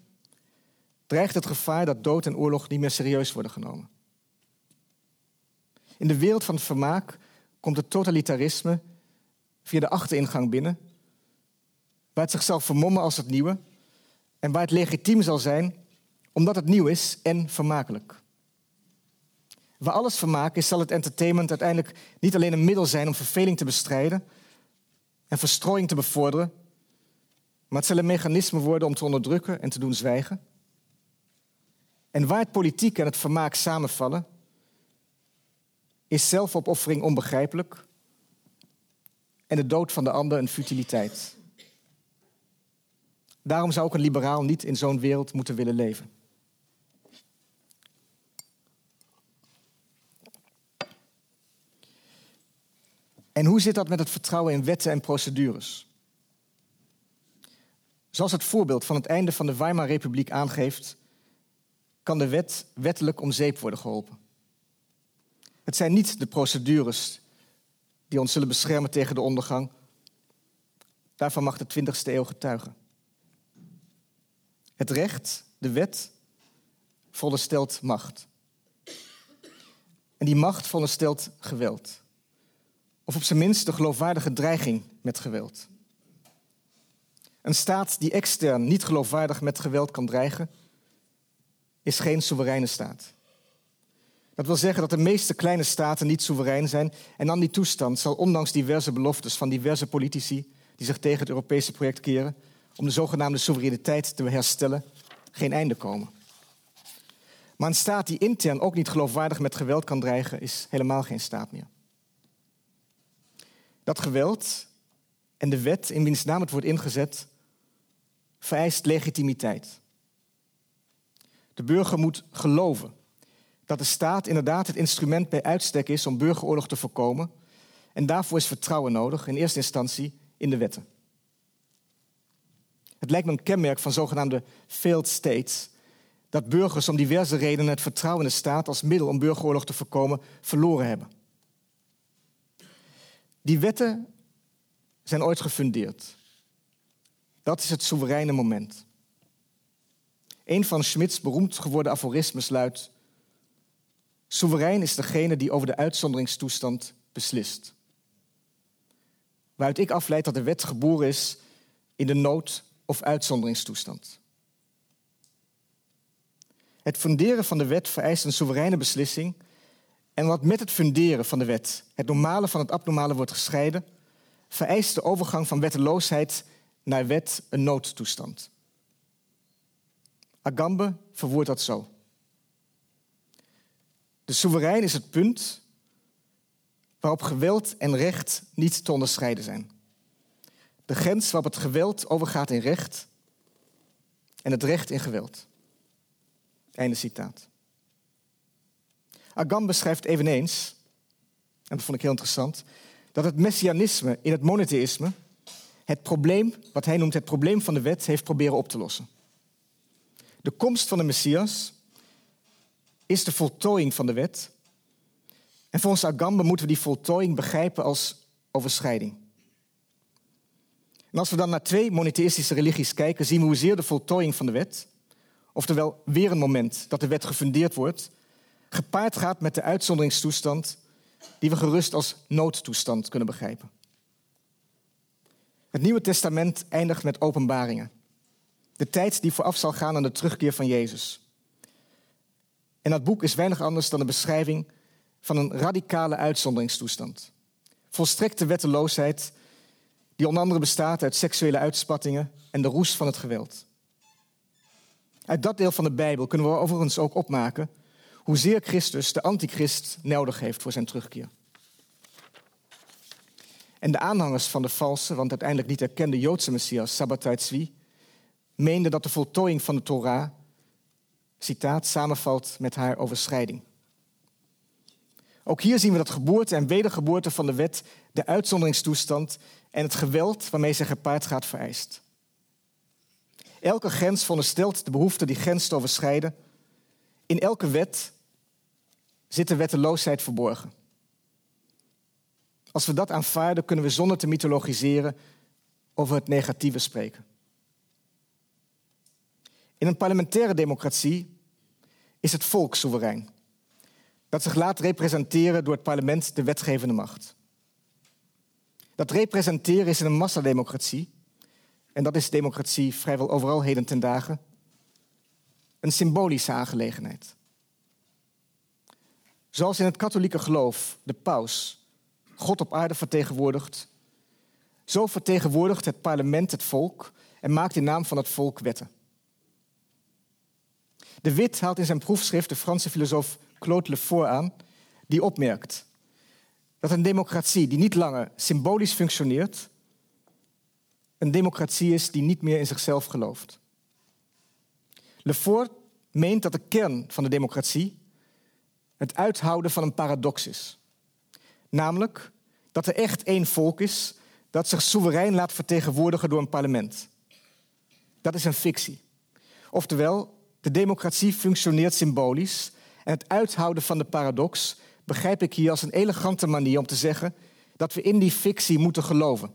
dreigt het gevaar dat dood en oorlog niet meer serieus worden genomen. In de wereld van het vermaak komt het totalitarisme via de achteringang binnen, waar het zichzelf vermommen als het nieuwe en waar het legitiem zal zijn omdat het nieuw is en vermakelijk. Waar alles vermaak is, zal het entertainment uiteindelijk niet alleen een middel zijn om verveling te bestrijden, en verstrooiing te bevorderen, maar het zal een mechanisme worden om te onderdrukken en te doen zwijgen. En waar het politiek en het vermaak samenvallen, is zelfopoffering onbegrijpelijk en de dood van de ander een futiliteit. Daarom zou ook een liberaal niet in zo'n wereld moeten willen leven. En hoe zit dat met het vertrouwen in wetten en procedures? Zoals het voorbeeld van het einde van de Weimar-republiek aangeeft, kan de wet wettelijk om zeep worden geholpen. Het zijn niet de procedures die ons zullen beschermen tegen de ondergang. Daarvan mag de 20e eeuw getuigen. Het recht, de wet, veronderstelt macht. En die macht veronderstelt geweld of op zijn minst de geloofwaardige dreiging met geweld. Een staat die extern niet geloofwaardig met geweld kan dreigen, is geen soevereine staat. Dat wil zeggen dat de meeste kleine staten niet soeverein zijn en aan die toestand zal ondanks diverse beloftes van diverse politici die zich tegen het Europese project keren om de zogenaamde soevereiniteit te herstellen, geen einde komen. Maar een staat die intern ook niet geloofwaardig met geweld kan dreigen, is helemaal geen staat meer. Dat geweld en de wet in wiens naam het wordt ingezet, vereist legitimiteit. De burger moet geloven dat de staat inderdaad het instrument bij uitstek is om burgeroorlog te voorkomen. En daarvoor is vertrouwen nodig, in eerste instantie in de wetten. Het lijkt me een kenmerk van zogenaamde failed states dat burgers om diverse redenen het vertrouwen in de staat als middel om burgeroorlog te voorkomen verloren hebben. Die wetten zijn ooit gefundeerd. Dat is het soevereine moment. Een van Schmidts beroemd geworden aforismes luidt: Soeverein is degene die over de uitzonderingstoestand beslist. Waaruit ik afleid dat de wet geboren is in de nood- of uitzonderingstoestand. Het funderen van de wet vereist een soevereine beslissing en wat met het funderen van de wet, het normale van het abnormale wordt gescheiden, vereist de overgang van wetteloosheid naar wet een noodtoestand. Agambe verwoordt dat zo. De soeverein is het punt waarop geweld en recht niet te onderscheiden zijn. De grens waarop het geweld overgaat in recht en het recht in geweld. Einde citaat. Agam beschrijft eveneens, en dat vond ik heel interessant, dat het messianisme in het monotheïsme het probleem, wat hij noemt het probleem van de wet, heeft proberen op te lossen. De komst van de Messias is de voltooiing van de wet. En volgens Agamben moeten we die voltooiing begrijpen als overschrijding. En als we dan naar twee monotheïstische religies kijken, zien we hoezeer de voltooiing van de wet, oftewel weer een moment dat de wet gefundeerd wordt, gepaard gaat met de uitzonderingstoestand die we gerust als noodtoestand kunnen begrijpen. Het Nieuwe Testament eindigt met openbaringen. De tijd die vooraf zal gaan aan de terugkeer van Jezus. En dat boek is weinig anders dan een beschrijving van een radicale uitzonderingstoestand. Volstrekte wetteloosheid, die onder andere bestaat uit seksuele uitspattingen en de roes van het geweld. Uit dat deel van de Bijbel kunnen we overigens ook opmaken hoezeer Christus de antichrist nodig heeft voor zijn terugkeer. En de aanhangers van de valse, want uiteindelijk niet erkende Joodse Messias, Sabbatai Tzvi, meenden dat de voltooiing van de Torah, citaat, samenvalt met haar overschrijding. Ook hier zien we dat geboorte en wedergeboorte van de wet de uitzonderingstoestand en het geweld waarmee zij gepaard gaat vereist. Elke grens veronderstelt de behoefte die grens te overschrijden. In elke wet zit de wetteloosheid verborgen. Als we dat aanvaarden, kunnen we zonder te mythologiseren over het negatieve spreken. In een parlementaire democratie is het volk soeverein, dat zich laat representeren door het parlement, de wetgevende macht. Dat representeren is in een massademocratie, en dat is democratie vrijwel overal heden ten dagen, een symbolische aangelegenheid. Zoals in het katholieke geloof de paus God op aarde vertegenwoordigt, zo vertegenwoordigt het parlement het volk en maakt in naam van het volk wetten. De Wit haalt in zijn proefschrift de Franse filosoof Claude Lefort aan, die opmerkt dat een democratie die niet langer symbolisch functioneert, een democratie is die niet meer in zichzelf gelooft. Lefort meent dat de kern van de democratie het uithouden van een paradox is. Namelijk dat er echt één volk is dat zich soeverein laat vertegenwoordigen door een parlement. Dat is een fictie. Oftewel, de democratie functioneert symbolisch en het uithouden van de paradox begrijp ik hier als een elegante manier om te zeggen dat we in die fictie moeten geloven.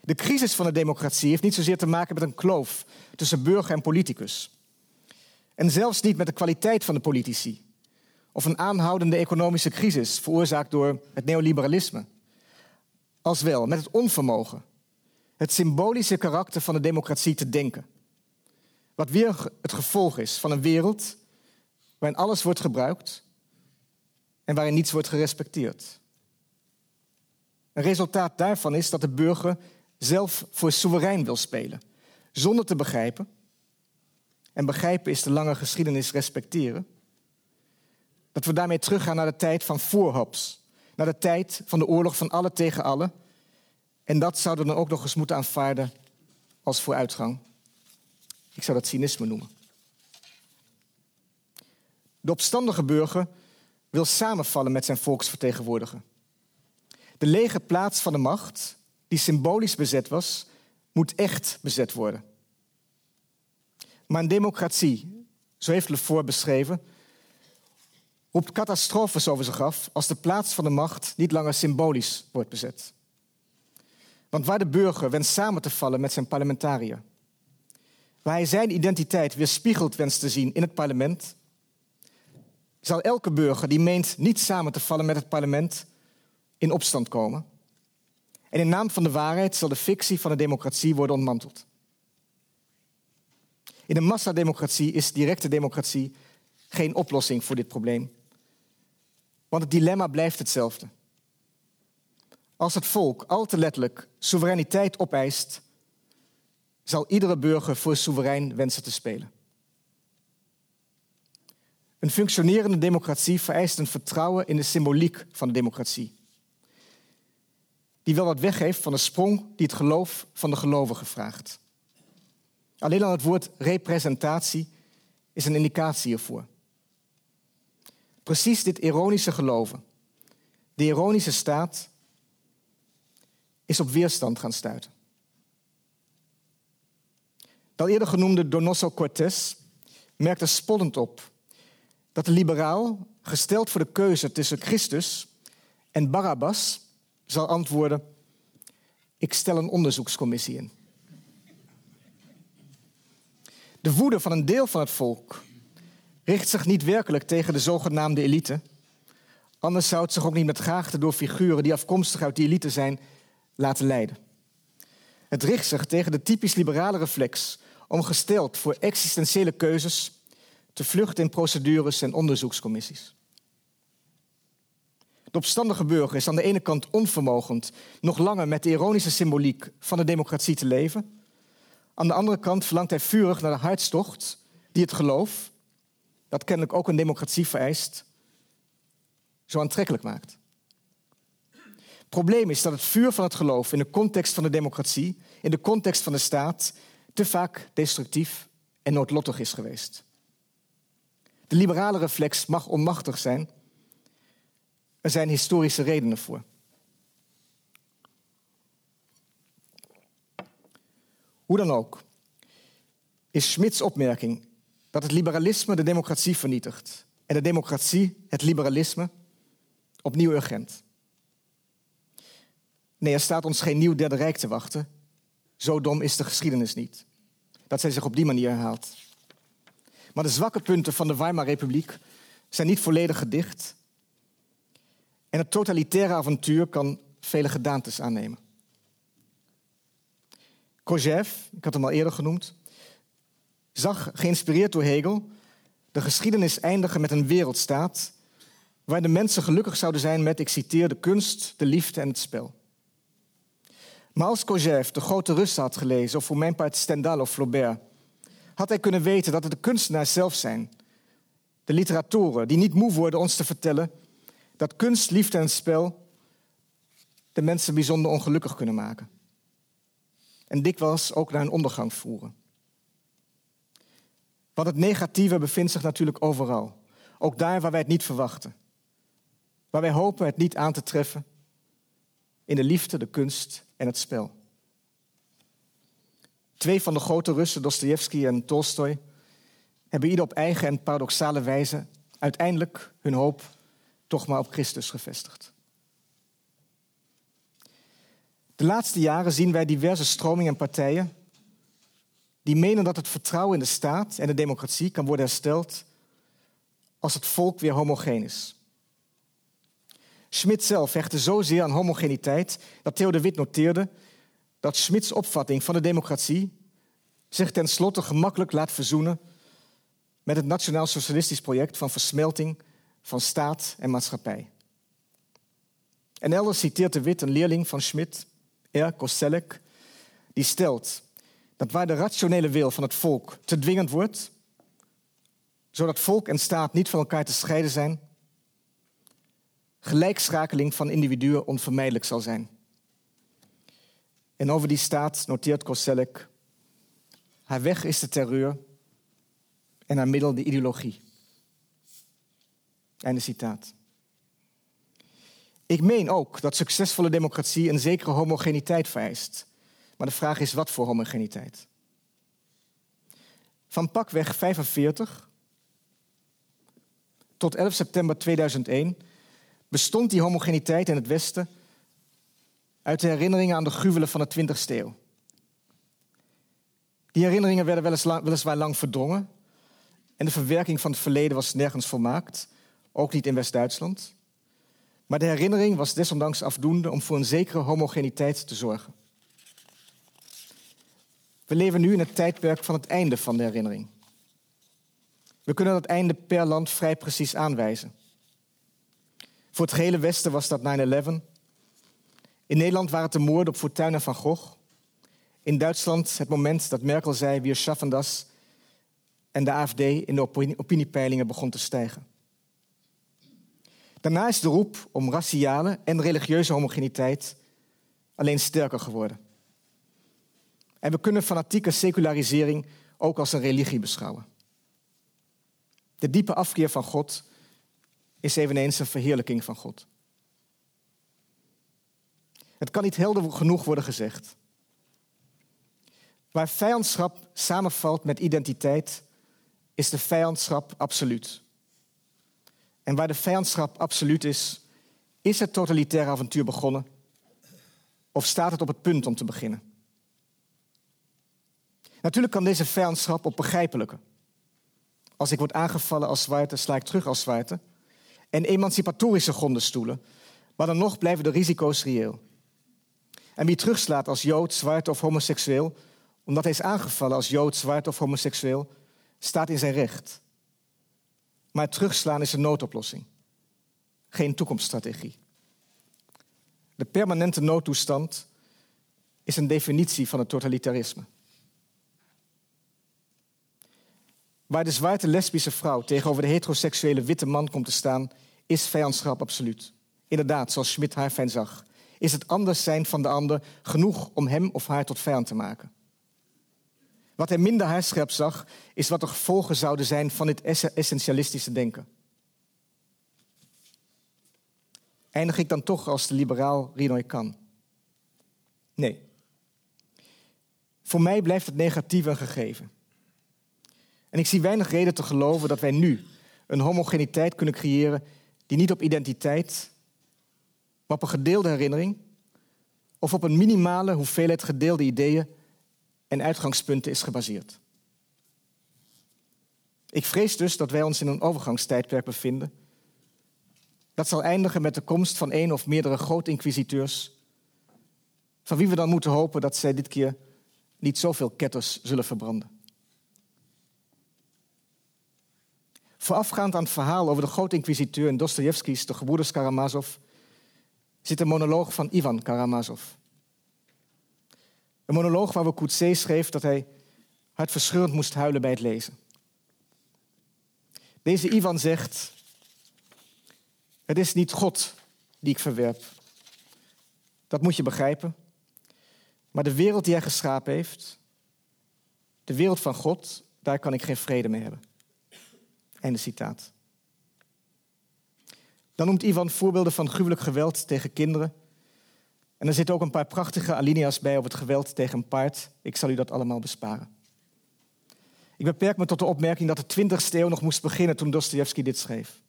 De crisis van de democratie heeft niet zozeer te maken met een kloof tussen burger en politicus. En zelfs niet met de kwaliteit van de politici. Of een aanhoudende economische crisis veroorzaakt door het neoliberalisme. Als wel met het onvermogen, het symbolische karakter van de democratie te denken. Wat weer het gevolg is van een wereld waarin alles wordt gebruikt en waarin niets wordt gerespecteerd. Een resultaat daarvan is dat de burger zelf voor soeverein wil spelen, zonder te begrijpen. En begrijpen is de lange geschiedenis respecteren. Dat we daarmee teruggaan naar de tijd van voorhops, naar de tijd van de oorlog van alle tegen alle. En dat zouden we dan ook nog eens moeten aanvaarden als vooruitgang. Ik zou dat cynisme noemen. De opstandige burger wil samenvallen met zijn volksvertegenwoordiger. De lege plaats van de macht, die symbolisch bezet was, moet echt bezet worden. Maar een democratie, zo heeft Lefort beschreven, roept catastrofes over zich af als de plaats van de macht niet langer symbolisch wordt bezet. Want waar de burger wenst samen te vallen met zijn parlementariër, waar hij zijn identiteit weerspiegeld wenst te zien in het parlement, zal elke burger die meent niet samen te vallen met het parlement in opstand komen. En in naam van de waarheid zal de fictie van de democratie worden ontmanteld. In een massademocratie is directe democratie geen oplossing voor dit probleem. Want het dilemma blijft hetzelfde. Als het volk al te letterlijk soevereiniteit opeist, zal iedere burger voor soeverein wensen te spelen. Een functionerende democratie vereist een vertrouwen in de symboliek van de democratie. Die wel wat weggeeft van de sprong die het geloof van de gelovigen vraagt. Alleen al het woord representatie is een indicatie hiervoor. Precies dit ironische geloven, de ironische staat, is op weerstand gaan stuiten. De al eerder genoemde Donoso Cortés merkte spottend op dat de liberaal, gesteld voor de keuze tussen Christus en Barabbas, zal antwoorden: Ik stel een onderzoekscommissie in. De woede van een deel van het volk richt zich niet werkelijk tegen de zogenaamde elite. Anders zou het zich ook niet met graagte door figuren die afkomstig uit die elite zijn laten leiden. Het richt zich tegen de typisch liberale reflex om gesteld voor existentiële keuzes te vluchten in procedures en onderzoekscommissies. De opstandige burger is aan de ene kant onvermogend nog langer met de ironische symboliek van de democratie te leven. Aan de andere kant verlangt hij vurig naar de hartstocht die het geloof, dat kennelijk ook een democratie vereist, zo aantrekkelijk maakt. Het probleem is dat het vuur van het geloof in de context van de democratie, in de context van de staat, te vaak destructief en noodlottig is geweest. De liberale reflex mag onmachtig zijn. Er zijn historische redenen voor. Hoe dan ook, is Schmidts opmerking dat het liberalisme de democratie vernietigt en de democratie het liberalisme opnieuw urgent. Nee, er staat ons geen nieuw Derde Rijk te wachten. Zo dom is de geschiedenis niet. Dat zij zich op die manier herhaalt. Maar de zwakke punten van de Weimar-republiek zijn niet volledig gedicht. En het totalitaire avontuur kan vele gedaantes aannemen. Kojève, ik had hem al eerder genoemd, zag, geïnspireerd door Hegel, de geschiedenis eindigen met een wereldstaat waar de mensen gelukkig zouden zijn met, ik citeer, de kunst, de liefde en het spel. Maar als Kojève de grote Russen had gelezen, of voor mijn part Stendhal of Flaubert, had hij kunnen weten dat het de kunstenaars zelf zijn, de literatoren, die niet moe worden ons te vertellen dat kunst, liefde en spel de mensen bijzonder ongelukkig kunnen maken. En dikwijls ook naar een ondergang voeren. Want het negatieve bevindt zich natuurlijk overal. Ook daar waar wij het niet verwachten. Waar wij hopen het niet aan te treffen. In de liefde, de kunst en het spel. Twee van de grote Russen, Dostoevsky en Tolstoy, hebben ieder op eigen en paradoxale wijze uiteindelijk hun hoop toch maar op Christus gevestigd. De laatste jaren zien wij diverse stromingen en partijen die menen dat het vertrouwen in de staat en de democratie kan worden hersteld als het volk weer homogeen is. Schmidt zelf hechtte zozeer aan homogeniteit dat Theo de noteerde dat Schmidts opvatting van de democratie zich tenslotte gemakkelijk laat verzoenen met het Nationaal Socialistisch project van versmelting van staat en maatschappij. En elders citeert de Wit een leerling van Schmidt, R. Koselleck, die stelt dat waar de rationele wil van het volk te dwingend wordt, zodat volk en staat niet van elkaar te scheiden zijn, gelijkschakeling van individuen onvermijdelijk zal zijn. En over die staat noteert Koselleck, haar weg is de terreur en haar middel de ideologie. Einde citaat. Ik meen ook dat succesvolle democratie een zekere homogeniteit vereist. Maar de vraag is wat voor homogeniteit? Van pakweg 45 tot 11 september 2001 bestond die homogeniteit in het Westen uit de herinneringen aan de gruwelen van de 20ste eeuw. Die herinneringen werden weliswaar lang verdrongen en de verwerking van het verleden was nergens volmaakt, ook niet in West-Duitsland. Maar de herinnering was desondanks afdoende om voor een zekere homogeniteit te zorgen. We leven nu in het tijdperk van het einde van de herinnering. We kunnen dat einde per land vrij precies aanwijzen. Voor het gehele Westen was dat 9-11. In Nederland waren het de moorden op Fortuyn en Van Gogh. In Duitsland het moment dat Merkel zei, wir schaffen das. en de AFD in de opiniepeilingen begon te stijgen. Daarna is de roep om raciale en religieuze homogeniteit alleen sterker geworden. En we kunnen fanatieke secularisering ook als een religie beschouwen. De diepe afkeer van God is eveneens een verheerlijking van God. Het kan niet helder genoeg worden gezegd. Waar vijandschap samenvalt met identiteit, is de vijandschap absoluut. En waar de vijandschap absoluut is, is het totalitaire avontuur begonnen of staat het op het punt om te beginnen? Natuurlijk kan deze vijandschap op begrijpelijke. Als ik word aangevallen als zwarte, sla ik terug als zwarte. En emancipatorische gronden stoelen. Maar dan nog blijven de risico's reëel. En wie terugslaat als jood, zwart of homoseksueel, omdat hij is aangevallen als jood, zwart of homoseksueel, staat in zijn recht. Maar terugslaan is een noodoplossing, geen toekomststrategie. De permanente noodtoestand is een definitie van het totalitarisme. Waar de zwarte lesbische vrouw tegenover de heteroseksuele witte man komt te staan, is vijandschap absoluut. Inderdaad, zoals Schmidt haar fijn zag, is het anders zijn van de ander genoeg om hem of haar tot vijand te maken. Wat hij minder haarscherp zag, is wat de gevolgen zouden zijn van dit essentialistische denken. Eindig ik dan toch als de liberaal Rinoy kan? Nee. Voor mij blijft het negatief een gegeven. En ik zie weinig reden te geloven dat wij nu een homogeniteit kunnen creëren die niet op identiteit, maar op een gedeelde herinnering of op een minimale hoeveelheid gedeelde ideeën en uitgangspunten is gebaseerd. Ik vrees dus dat wij ons in een overgangstijdperk bevinden. Dat zal eindigen met de komst van één of meerdere groot-inquisiteurs, van wie we dan moeten hopen dat zij dit keer niet zoveel ketters zullen verbranden. Voorafgaand aan het verhaal over de groot-inquisiteur in Dostoevsky's De Gebroeders Karamazov zit een monoloog van Ivan Karamazov. Een monoloog waar Coetzee schreef dat hij hartverscheurend moest huilen bij het lezen. Deze Ivan zegt: Het is niet God die ik verwerp. Dat moet je begrijpen. Maar de wereld die hij geschapen heeft, de wereld van God, daar kan ik geen vrede mee hebben. Einde citaat. Dan noemt Ivan voorbeelden van gruwelijk geweld tegen kinderen en er zitten ook een paar prachtige alinea's bij over het geweld tegen een paard. Ik zal u dat allemaal besparen. Ik beperk me tot de opmerking dat de 20ste eeuw nog moest beginnen toen Dostoevsky dit schreef.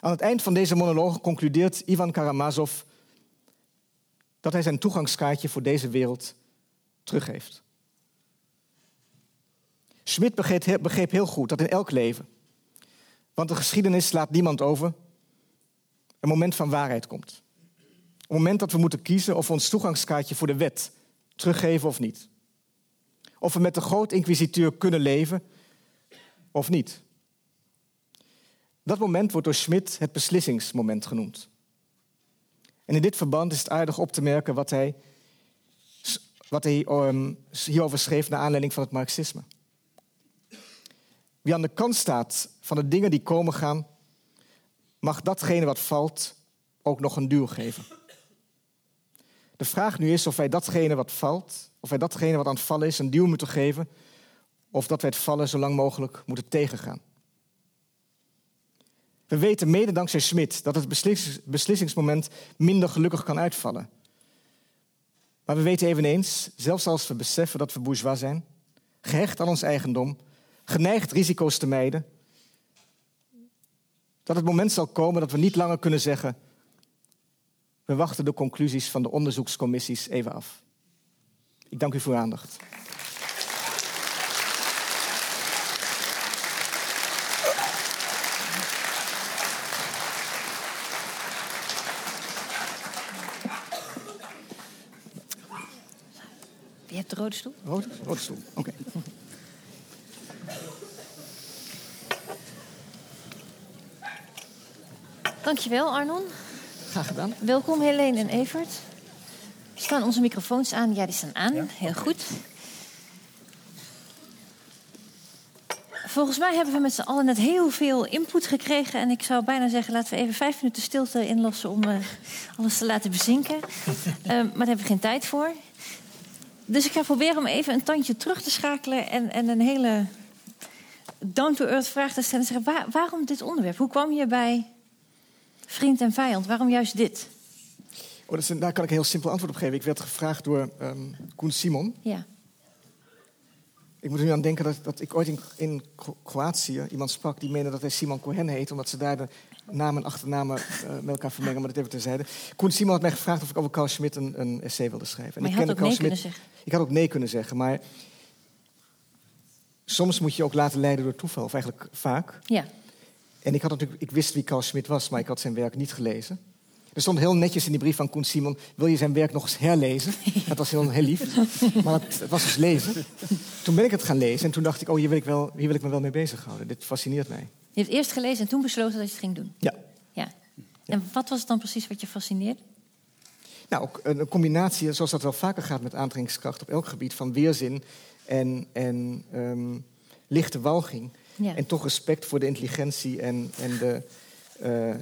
Aan het eind van deze monoloog concludeert Ivan Karamazov dat hij zijn toegangskaartje voor deze wereld teruggeeft. Schmidt begreep heel goed dat in elk leven, want de geschiedenis slaat niemand over, een moment van waarheid komt. Het moment dat we moeten kiezen of we ons toegangskaartje voor de wet teruggeven of niet. Of we met de groot inquisiteur kunnen leven of niet. Dat moment wordt door Schmidt het beslissingsmoment genoemd. En in dit verband is het aardig op te merken wat hij, wat hij um, hierover schreef naar aanleiding van het Marxisme. Wie aan de kant staat van de dingen die komen gaan, mag datgene wat valt ook nog een duw geven. De vraag nu is of wij datgene wat valt, of wij datgene wat aan het vallen is, een duw moeten geven, of dat wij het vallen zo lang mogelijk moeten tegengaan. We weten mede dankzij Smit dat het beslissingsmoment minder gelukkig kan uitvallen. Maar we weten eveneens, zelfs als we beseffen dat we bourgeois zijn, gehecht aan ons eigendom, geneigd risico's te mijden, dat het moment zal komen dat we niet langer kunnen zeggen: we wachten de conclusies van de onderzoekscommissies even af. Ik dank u voor uw aandacht. Je hebt de rode stoel? Rode, rode stoel, oké. Dankjewel, Arnon. Graag gedaan. Welkom Helene en Evert. Staan onze microfoons aan? Ja, die staan aan. Heel goed. volgens mij hebben we met z'n allen net heel veel input gekregen. En ik zou bijna zeggen, laten we even vijf minuten stilte inlossen om uh, alles te laten bezinken. uh, maar daar hebben we geen tijd voor. Dus ik ga proberen om even een tandje terug te schakelen en, en een hele down-to-earth vraag te stellen. Zeggen, waar, waarom dit onderwerp? Hoe kwam je bij vriend en vijand? Waarom juist dit? Oh, dat is een, daar kan ik een heel simpel antwoord op geven. Ik werd gevraagd door um, Koen Simon. Ja. Ik moet er nu aan denken dat, dat ik ooit in, in Kroatië iemand sprak die meende dat hij Simon Cohen heet, omdat ze daar de namen en achternamen uh, met elkaar vermengen, maar dat even terzijde. Koen Simon had mij gevraagd of ik over Carl Schmitt een, een essay wilde schrijven. Maar en je had ook nee kunnen zeggen. Ik had ook nee kunnen zeggen, maar soms moet je ook laten leiden door toeval, of eigenlijk vaak. Ja. En ik, had natuurlijk, ik wist wie Carl Schmitt was, maar ik had zijn werk niet gelezen. Er stond heel netjes in die brief van Koen Simon: Wil je zijn werk nog eens herlezen? Dat was heel, heel lief. Maar het, het, was dus lezen. Toen ben ik het gaan lezen en toen dacht ik: Oh, hier wil ik, wel, hier wil ik me wel mee bezighouden. Dit fascineert mij. Je hebt eerst gelezen en toen besloten dat je het ging doen? Ja. ja. En wat was het dan precies wat je fascineerde? Nou, een combinatie, zoals dat wel vaker gaat met aantrekkingskracht op elk gebied, van weerzin en, en um, lichte walging. Ja. En toch respect voor de intelligentie en, en de, uh,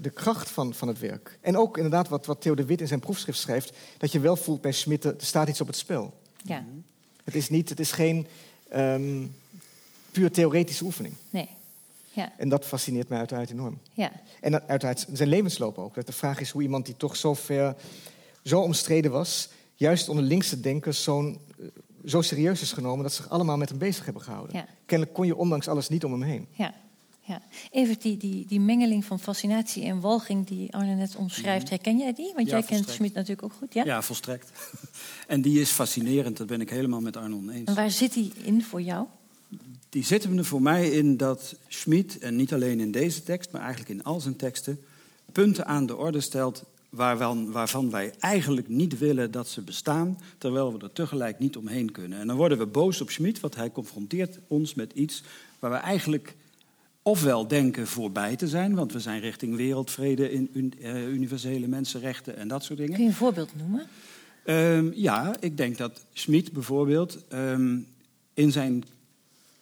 de kracht van, van het werk. En ook inderdaad wat, wat Theo de Wit in zijn proefschrift schrijft... dat je wel voelt bij Schmidt, er staat iets op het spel. Ja. Het is, niet, het is geen um, puur theoretische oefening. Nee. Ja. En dat fascineert mij uiteraard enorm. Ja. En uiteraard zijn levensloop ook. Dat de vraag is hoe iemand die toch zo ver, zo omstreden was... juist onder linkse denkers zo'n zo serieus is genomen... dat ze zich allemaal met hem bezig hebben gehouden. Ja. Kennelijk kon je ondanks alles niet om hem heen. Ja. Ja. Even die, die, die mengeling van fascinatie en walging die Arne net omschrijft. Herken jij die? Want ja, jij volstrekt. kent Schmid natuurlijk ook goed. Ja? ja, volstrekt. En die is fascinerend, dat ben ik helemaal met Arne oneens. En waar zit die in voor jou? Die zit hem er voor mij in dat Schmid, en niet alleen in deze tekst, maar eigenlijk in al zijn teksten, punten aan de orde stelt waarvan, waarvan wij eigenlijk niet willen dat ze bestaan, terwijl we er tegelijk niet omheen kunnen. En dan worden we boos op Schmid, want hij confronteert ons met iets waar we eigenlijk ofwel denken voorbij te zijn, want we zijn richting wereldvrede, in, un, uh, universele mensenrechten en dat soort dingen. Kun je een voorbeeld noemen? Um, ja, ik denk dat Schmid bijvoorbeeld um, in zijn,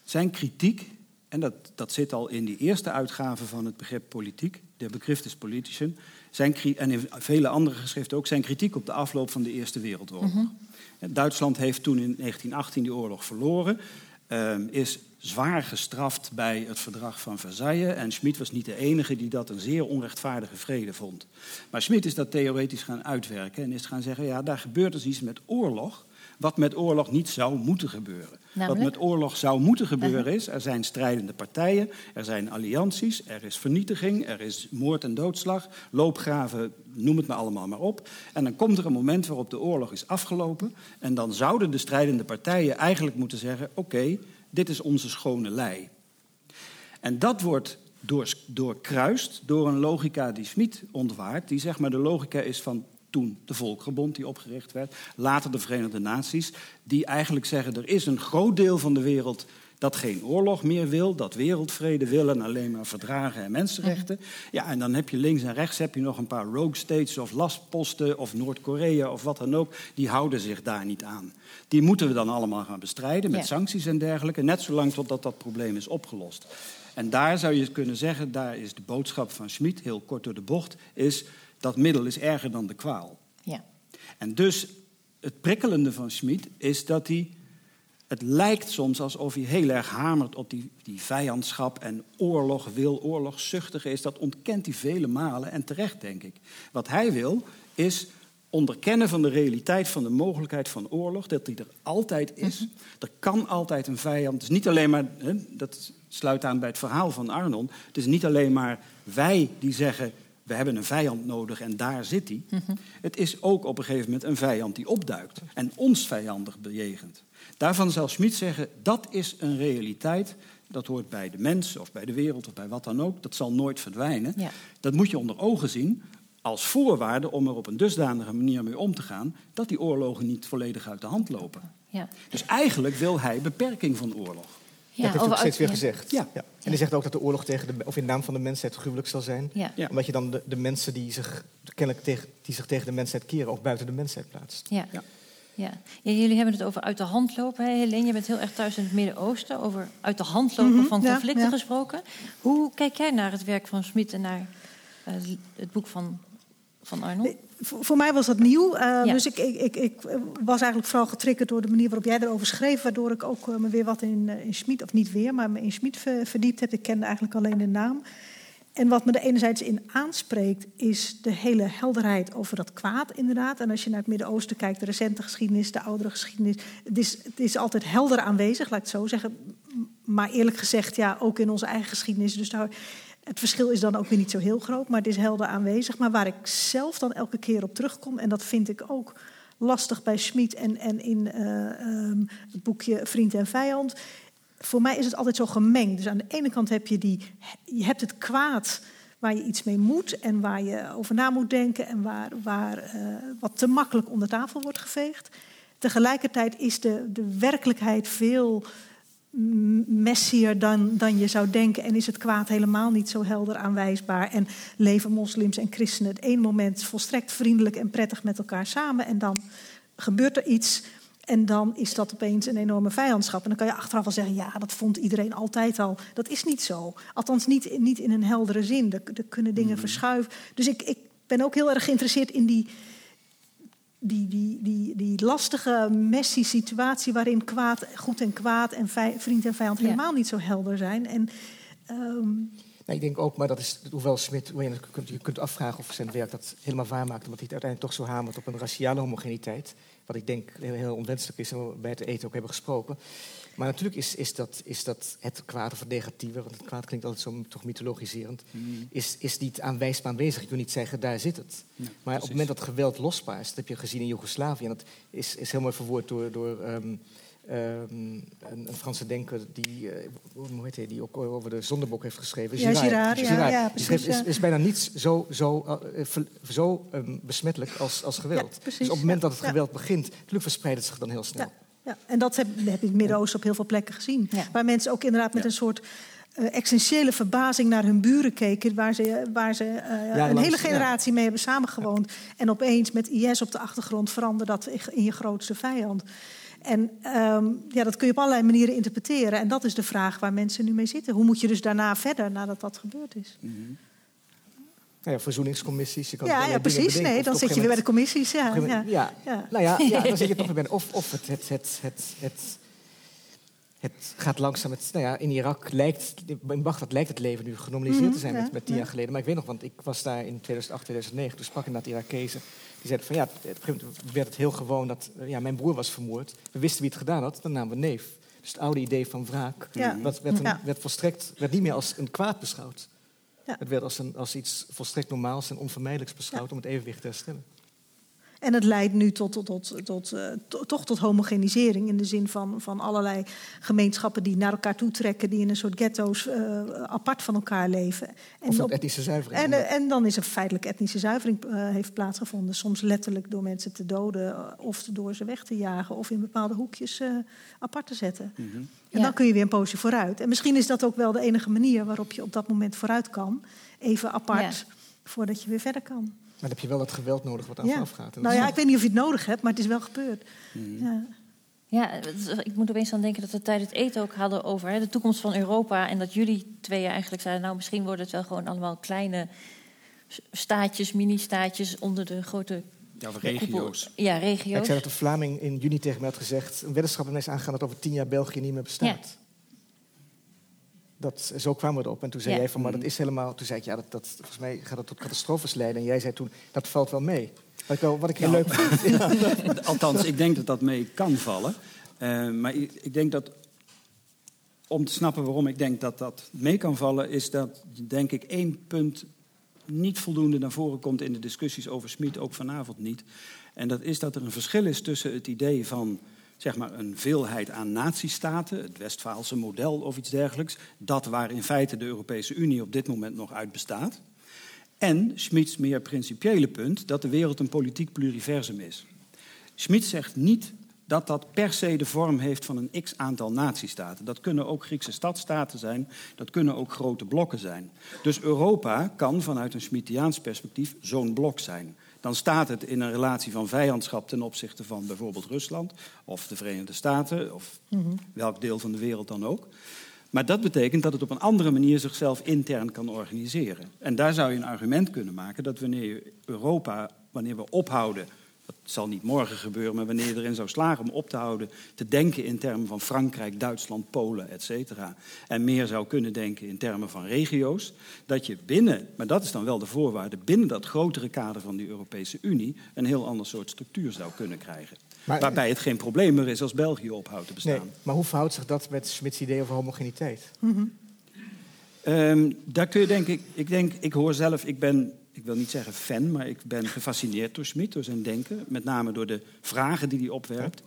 zijn kritiek, en dat, dat zit al in die eerste uitgave van het begrip politiek, de begrip is politician, zijn, en in vele andere geschriften ook, zijn kritiek op de afloop van de Eerste Wereldoorlog. Mm -hmm. Duitsland heeft toen in 1918 die oorlog verloren. Um, is zwaar gestraft bij het verdrag van Versailles. En Schmid was niet de enige die dat een zeer onrechtvaardige vrede vond. Maar Schmid is dat theoretisch gaan uitwerken en is gaan zeggen: ja, daar gebeurt dus iets met oorlog. Wat met oorlog niet zou moeten gebeuren. Namelijk? Wat met oorlog zou moeten gebeuren is: er zijn strijdende partijen, er zijn allianties, er is vernietiging, er is moord en doodslag, loopgraven, noem het maar allemaal maar op. En dan komt er een moment waarop de oorlog is afgelopen. En dan zouden de strijdende partijen eigenlijk moeten zeggen: oké, okay, dit is onze schone lei. En dat wordt door, doorkruist door een logica die Smit ontwaart, die zeg maar de logica is van toen de Volkerenbond die opgericht werd, later de Verenigde Naties, die eigenlijk zeggen er is een groot deel van de wereld dat geen oorlog meer wil, dat wereldvrede wil en alleen maar verdragen en mensenrechten. Ja, en dan heb je links en rechts heb je nog een paar rogue states of lastposten of Noord-Korea of wat dan ook, die houden zich daar niet aan. Die moeten we dan allemaal gaan bestrijden met Ja. sancties en dergelijke, net zolang totdat dat probleem is opgelost. En daar zou je kunnen zeggen, daar is de boodschap van Schmid, heel kort door de bocht, is dat middel is erger dan de kwaal. Ja. En dus het prikkelende van Schmid is dat hij. Het lijkt soms alsof hij heel erg hamert op die, die vijandschap en oorlog wil, oorlogszuchtig is. Dat ontkent hij vele malen en terecht, denk ik. Wat hij wil is onderkennen van de realiteit van de mogelijkheid van oorlog, dat die er altijd is. Er kan altijd een vijand. Het is niet alleen maar, hè, dat sluit aan bij het verhaal van Arnon. Het is niet alleen maar wij die zeggen we hebben een vijand nodig en daar zit hij. Het is ook op een gegeven moment een vijand die opduikt en ons vijandig bejegent. Daarvan zal Schmid zeggen, dat is een realiteit, dat hoort bij de mens of bij de wereld of bij wat dan ook, dat zal nooit verdwijnen. Ja. Dat moet je onder ogen zien als voorwaarde om er op een dusdanige manier mee om te gaan, dat die oorlogen niet volledig uit de hand lopen. Ja. Dus eigenlijk wil hij beperking van oorlog. Ja, dat heeft hij ook steeds weer gezegd. Ja. En hij zegt ook dat de oorlog tegen de, of in naam van de mensheid gruwelijk zal zijn. Ja. Omdat je dan de, de mensen die zich, kennelijk tegen, die zich tegen de mensheid keren ook buiten de mensheid plaatst. Ja. Ja. Ja. ja. jullie hebben het over uit de hand lopen. Hè? Helene, je bent heel erg thuis in het Midden-Oosten. Over uit de hand lopen Mhm, van conflicten ja. gesproken. Hoe kijk jij naar het werk van Smit en naar eh, het boek van, van Arnold? Voor, mij was dat nieuw. eh, Ja. Dus ik, ik, ik, ik was eigenlijk vooral getriggerd door de manier waarop jij erover schreef. Waardoor ik ook eh, me weer wat in, eh, in Schmid, of niet weer, maar me in Schmid ver- verdiept heb. Ik kende eigenlijk alleen de naam. En wat me er enerzijds in aanspreekt, is de hele helderheid over dat kwaad, inderdaad. En als je naar het Midden-Oosten kijkt, de recente geschiedenis, de oudere geschiedenis. Het is, het is altijd helder aanwezig, laat ik het zo zeggen. Maar eerlijk gezegd, ja, ook in onze eigen geschiedenis. Dus daar, het verschil is dan ook weer niet zo heel groot, maar het is helder aanwezig. Maar waar ik zelf dan elke keer op terugkom, en dat vind ik ook lastig bij Schmid en, en in eh, ehm, het boekje Vriend en Vijand. Voor mij is het altijd zo gemengd. Dus aan de ene kant heb je die, je hebt het kwaad waar je iets mee moet en waar je over na moet denken en waar, waar eh, wat te makkelijk onder tafel wordt geveegd. Tegelijkertijd is de, de werkelijkheid veel messier dan, dan je zou denken. En is het kwaad helemaal niet zo helder aanwijsbaar. En leven moslims en christenen het ene moment volstrekt vriendelijk en prettig met elkaar samen. En dan gebeurt er iets. En dan is dat opeens een enorme vijandschap. En dan kan je achteraf wel zeggen, ja, dat vond iedereen altijd al. Dat is niet zo. Althans, niet, niet in een heldere zin. Er, er kunnen dingen verschuiven. Dus ik, ik ben ook heel erg geïnteresseerd in die, die, die, die, die lastige Messi-situatie waarin kwaad, goed en kwaad en vij- vriend en vijand Ja. helemaal niet zo helder zijn. En ehm, Nou, ik denk ook, maar dat is, hoewel Smit, je, kunt, je kunt afvragen of zijn werk dat helemaal waar maakt, omdat hij het uiteindelijk toch zo hamert op een raciale homogeniteit. Wat ik denk heel, heel onwenselijk is en we bij het eten ook hebben gesproken. Maar natuurlijk is, is, dat, is dat het kwaad of het negatieve, want het kwaad klinkt altijd zo toch mythologiserend, is, is niet aanwijsbaar aanwezig. Ik wil niet zeggen, daar zit het. Ja, maar op het moment dat geweld losbaar dat heb je gezien in Joegoslavië, en dat is, is heel mooi verwoord door, door ehm, ehm, een, een Franse denker die, eh, hoe heet hij, die ook over de zondebok heeft geschreven. Ja, Girard, ja, Girard. ja, Die precies, schreef, is, ja. is bijna niets zo, zo, eh, ver- zo ehm, besmettelijk als, als geweld. Ja, precies, dus op het moment ja, dat het ja. geweld begint, natuurlijk verspreidt het zich dan heel snel. Ja, ja, en dat heb, heb je in het Midden-Oosten op heel veel plekken gezien. Ja. Waar mensen ook inderdaad met Ja. een soort eh, essentiële verbazing naar hun buren keken. Waar ze, waar ze eh, een Jarenlang, hele ja. generatie mee hebben samengewoond. En opeens met IS op de achtergrond veranderde dat in je grootste vijand. En ehm, ja, dat kun je op allerlei manieren interpreteren. En dat is de vraag waar mensen nu mee zitten. Hoe moet je dus daarna verder, nadat dat gebeurd is? Nou ja, verzoeningscommissies. Je kan Ja, ja precies. bedenken. Nee, dan zit je weer bij de commissies. Ja, moment- ja. ja. Nou ja, ja, dan zit je toch weer bij. Of, of het, het, het, het, het, het gaat langzaam. Het, nou ja, in Irak lijkt, in Bagdad lijkt het leven nu genormaliseerd te zijn Mhm, met, met tien ja. jaar geleden. Maar ik weet nog, want ik was daar in 2008, 2009. Toen sprak ik inderdaad Irakezen. Die zeiden van ja, op een gegeven moment werd het heel gewoon dat eh, ja, mijn broer was vermoord. We wisten wie het gedaan had, dan namen we neef. Dus het oude idee van wraak dat werd, een- Ja. werd, volstrekt, werd niet meer als een kwaad beschouwd. Ja. Het werd als, een, als iets volstrekt normaals en onvermijdelijks beschouwd om het evenwicht te herstellen. En het leidt nu tot, tot, tot, tot, eh, to- toch tot homogenisering. In de zin van, van allerlei gemeenschappen die naar elkaar toe trekken. Die in een soort ghetto's eh, apart van elkaar leven. En, Of op- etnische zuivering. en, eh, en dan is er feitelijk etnische zuivering heeft plaatsgevonden. Soms letterlijk door mensen te doden. Of door ze weg te jagen. Of in bepaalde hoekjes eh, apart te zetten. En Ja. dan kun je weer een poosje vooruit. En misschien is dat ook wel de enige manier waarop je op dat moment vooruit kan. Even apart. Ja. Voordat je weer verder kan. Maar dan heb je wel dat geweld nodig wat aan Ja. vooraf gaat. En Nou ja, ik weet niet of je het nodig hebt, maar het is wel gebeurd. Mhm. Ja. Ja, ik moet opeens aan denken dat we tijdens het eten ook hadden over hè, de toekomst van Europa. En dat jullie tweeën eigenlijk zeiden, nou misschien worden het wel gewoon allemaal kleine staatjes, mini-staatjes onder de grote... Ja, of regio's. Ja, Ja, regio's. ik zei dat de Vlaming in juni tegen mij had gezegd... een weddenschap is aangegaan dat over tien jaar België niet meer bestaat. Dat, zo kwamen we erop. En toen zei Ja. jij van, maar dat is helemaal... Toen zei ik, ja, dat, dat, volgens mij gaat dat tot catastrofes leiden. En jij zei toen, dat valt wel mee. Wat ik, wel, wat ik heel leuk vond. Althans, ik denk dat dat mee kan vallen. Eh, maar ik, ik denk dat, om te snappen waarom ik denk dat dat mee kan vallen, is dat, denk ik, één punt niet voldoende naar voren komt in de discussies over Smit, ook vanavond niet. En dat is dat er een verschil is tussen het idee van zeg maar, een veelheid aan natiestaten, het Westfaalse model of iets dergelijks, dat waar in feite de Europese Unie op dit moment nog uit bestaat. En Schmidts meer principiële punt dat de wereld een politiek pluriversum is. Schmid zegt niet dat dat per se de vorm heeft van een x aantal natiestaten. Dat kunnen ook Griekse stadstaten zijn, dat kunnen ook grote blokken zijn. Dus Europa kan vanuit een Schmittiaans perspectief zo'n blok zijn. Dan staat het in een relatie van vijandschap ten opzichte van bijvoorbeeld Rusland of de Verenigde Staten of welk deel van de wereld dan ook. Maar dat betekent dat het op een andere manier zichzelf intern kan organiseren. En daar zou je een argument kunnen maken dat wanneer Europa, wanneer we ophouden dat zal niet morgen gebeuren, maar wanneer je erin zou slagen om op te houden te denken in termen van Frankrijk, Duitsland, Polen, et cetera, en meer zou kunnen denken in termen van regio's, dat je binnen, maar dat is dan wel de voorwaarde, binnen dat grotere kader van die Europese Unie een heel ander soort structuur zou kunnen krijgen. Maar- waarbij het geen probleem meer is als België ophoudt te bestaan. Nee, maar hoe verhoudt zich dat met Smits idee over homogeniteit? Ehm, daar kun je denk ik, ik denk, ik hoor zelf, ik ben, ik wil niet zeggen fan, maar ik ben gefascineerd door Smit, door zijn denken. Met name door de vragen die hij opwerpt.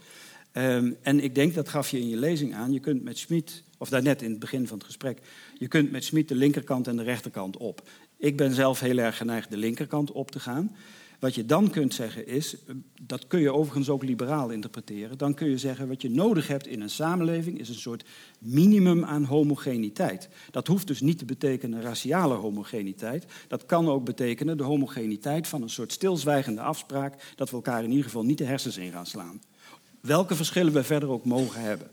Ehm, en ik denk, dat gaf je in je lezing aan, je kunt met Smit, of daarnet in het begin van het gesprek, je kunt met Smit de linkerkant en de rechterkant op. Ik ben zelf heel erg geneigd de linkerkant op te gaan. Wat je dan kunt zeggen is, eh, dat kun je overigens ook liberaal interpreteren, dan kun je zeggen wat je nodig hebt in een samenleving is een soort minimum aan homogeniteit. Dat hoeft dus niet te betekenen raciale homogeniteit. Dat kan ook betekenen de homogeniteit van een soort stilzwijgende afspraak dat we elkaar in ieder geval niet de hersens in gaan slaan. Welke verschillen we verder ook mogen hebben.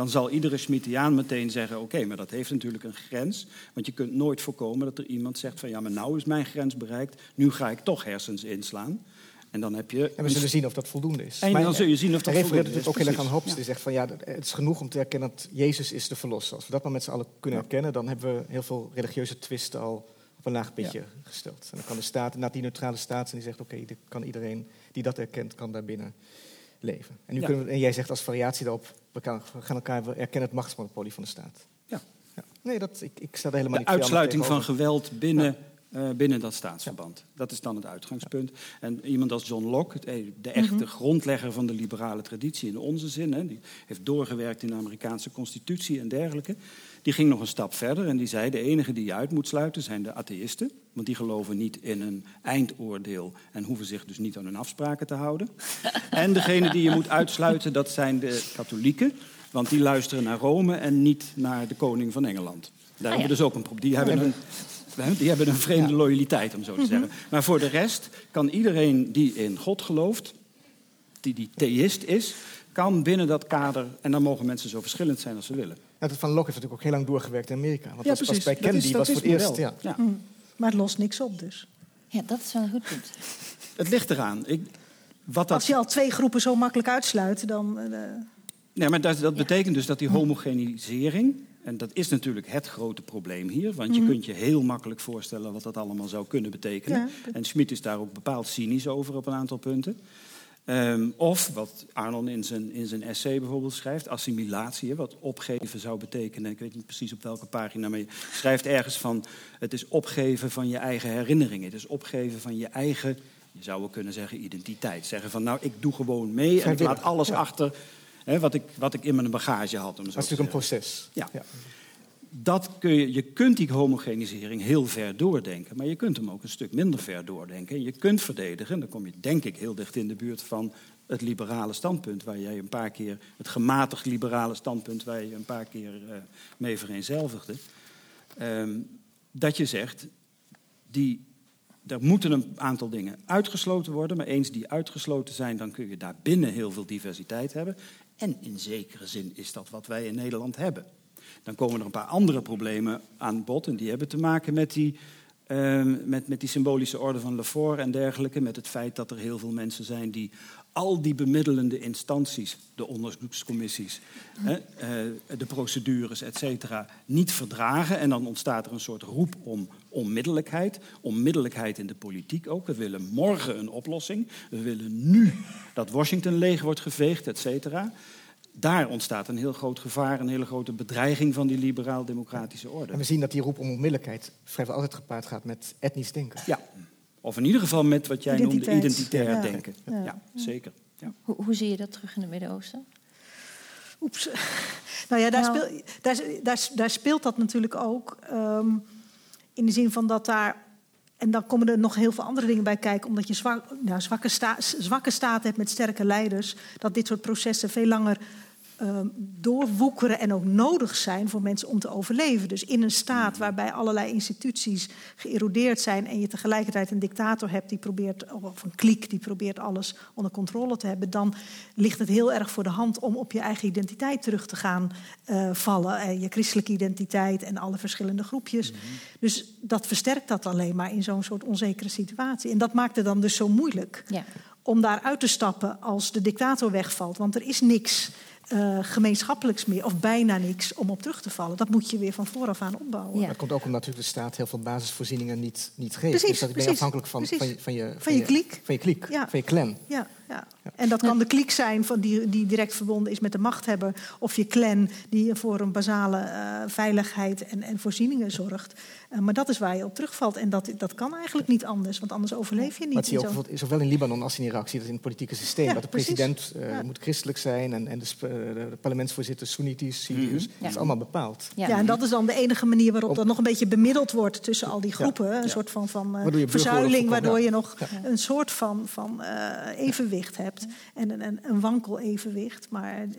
Dan zal iedere Schmittiaan meteen zeggen: Oké, maar dat heeft natuurlijk een grens. Want je kunt nooit voorkomen dat er iemand zegt: van ja, maar nou is mijn grens bereikt. Nu ga ik toch hersens inslaan. En dan heb je. En we zullen zien of dat voldoende is. En dan zul je zien of dat voldoende natuurlijk ook is, heel erg aan. Die zegt van ja, het is genoeg om te erkennen dat Jezus is de verlosser. Als we dat maar met z'n allen kunnen erkennen, dan hebben we heel veel religieuze twisten al op een laag pitje gesteld. En dan kan de staat, inderdaad die neutrale staat zijn, die zegt oké, dit kan iedereen die dat erkent, kan daarbinnen leven. En, nu Ja. kunnen we, en jij zegt als variatie daarop, we, gaan elkaar, erkennen het machtsmonopolie van de staat. Ja. Ja. Nee, dat, ik, ik sta er helemaal De niet uitsluiting van geweld binnen, eh, binnen dat staatsverband. Dat is dan het uitgangspunt. En iemand als John Locke, eh, de echte grondlegger van de liberale traditie in onze zin, hè, die heeft doorgewerkt in de Amerikaanse constitutie en dergelijke, die ging nog een stap verder en die zei: de enige die je uit moet sluiten zijn de atheïsten, want die geloven niet in een eindoordeel en hoeven zich dus niet aan hun afspraken te houden. en degene die je moet uitsluiten, dat zijn de katholieken, want die luisteren naar Rome en niet naar de koning van Engeland. Daar hebben we dus ook een probleem. Die hebben een, die hebben een vreemde loyaliteit, om zo te zeggen. Maar voor de rest kan iedereen die in God gelooft, die, die theïst is, kan binnen dat kader, en dan mogen mensen zo verschillend zijn als ze willen. Dat van Locke heeft natuurlijk ook heel lang doorgewerkt in Amerika. Want Ja, dat was precies. bij Dat Kennedy is- dat was voor het eerst. Ja. Ja. Maar het lost niks op dus. Ja, dat is wel een goed punt. Het ligt eraan. Ik, wat dat, Als je al twee groepen zo makkelijk uitsluit, dan... eh, Nee, maar dat, dat betekent dus dat die homogenisering, en dat is natuurlijk het grote probleem hier, want je kunt je heel makkelijk voorstellen wat dat allemaal zou kunnen betekenen. Ja. En Schmid is daar ook bepaald cynisch over op een aantal punten. Ehm, of wat Arnon in zijn, in zijn essay bijvoorbeeld schrijft, assimilatie, wat opgeven zou betekenen. Ik weet niet precies op welke pagina, maar je schrijft ergens van: het is opgeven van je eigen herinneringen. Het is opgeven van je eigen, je zou ook kunnen zeggen, identiteit. Zeggen van: nou, ik doe gewoon mee en ik laat alles ja. achter hè, wat, ik, wat ik in mijn bagage had. Om zo Dat is natuurlijk een proces. Ja. Dat kun je, je kunt die homogenisering heel ver doordenken, maar je kunt hem ook een stuk minder ver doordenken. En je kunt verdedigen, en dan kom je denk ik heel dicht in de buurt van het liberale standpunt, waar jij een paar keer, het gematigd liberale standpunt, waar je een paar keer eh, mee vereenzelvigde. Ehm, dat je zegt, die, er moeten een aantal dingen uitgesloten worden, maar eens die uitgesloten zijn, dan kun je daar binnen heel veel diversiteit hebben. En in zekere zin is dat wat wij in Nederland hebben. Dan komen er een paar andere problemen aan bod. En die hebben te maken met die, ehm, met, met die symbolische orde van Lefort en dergelijke. Met het feit dat er heel veel mensen zijn die al die bemiddelende instanties, de onderzoekscommissies, eh, de procedures, et cetera, niet verdragen. En dan ontstaat er een soort roep om onmiddellijkheid. Onmiddellijkheid in de politiek ook. We willen morgen een oplossing. We willen nu dat Washington leeg wordt geveegd, et cetera. Daar ontstaat een heel groot gevaar, een hele grote bedreiging van die liberaal-democratische orde. En we zien dat die roep om onmiddellijkheid vrijwel altijd gepaard gaat met etnisch denken. Ja, of in ieder geval met wat jij noemde identitair Ja. denken. Ja, Ja. zeker. Ja. Hoe, hoe zie je dat terug in het Midden-Oosten? Oeps. Nou ja, daar, Nou. Speel, daar, daar, daar speelt dat natuurlijk ook. ehm, in de zin van dat daar En dan komen er nog heel veel andere dingen bij kijken, omdat je zwak, nou, zwakke, sta, zwakke staten hebt met sterke leiders, dat dit soort processen veel langer uh, doorwoekeren en ook nodig zijn voor mensen om te overleven. Dus in een staat waarbij allerlei instituties geërodeerd zijn en je tegelijkertijd een dictator hebt die probeert, of een kliek die probeert alles onder controle te hebben, dan ligt het heel erg voor de hand om op je eigen identiteit terug te gaan uh, vallen. Je christelijke identiteit en alle verschillende groepjes. Mm -hmm. Dus dat versterkt dat alleen maar in zo'n soort onzekere situatie. En dat maakt het dan dus zo moeilijk. Ja. Om daar uit te stappen als de dictator wegvalt. Want er is niks uh, gemeenschappelijks meer, of bijna niks, om op terug te vallen. Dat moet je weer van vooraf aan opbouwen. Ja. Dat komt ook omdat natuurlijk de staat heel veel basisvoorzieningen niet, niet geeft. Precies, dus dat ben je afhankelijk van, van, je, van, je, van je kliek. Van je kliek, ja. van je clan. Ja, ja. En dat kan de kliek zijn van die, die direct verbonden is met de machthebber... of je clan die voor een basale uh, veiligheid en, en voorzieningen zorgt. Uh, maar dat is waar je op terugvalt. En dat, dat kan eigenlijk niet anders, want anders overleef je niet. Maar zie je ook, zowel in Libanon als in Irak zie je dat in het politieke systeem. Ja, dat de president uh, ja. moet christelijk zijn en, en de, de parlementsvoorzitter Soenitisch, Syriërs. Mm -hmm. Dat is allemaal bepaald. Ja. en dat is dan de enige manier waarop dat nog een beetje bemiddeld wordt tussen al die groepen. Een soort van, van verzuiling, waardoor je nog een soort van, van evenwicht hebt. En een, een, een wankel evenwicht. Maar het,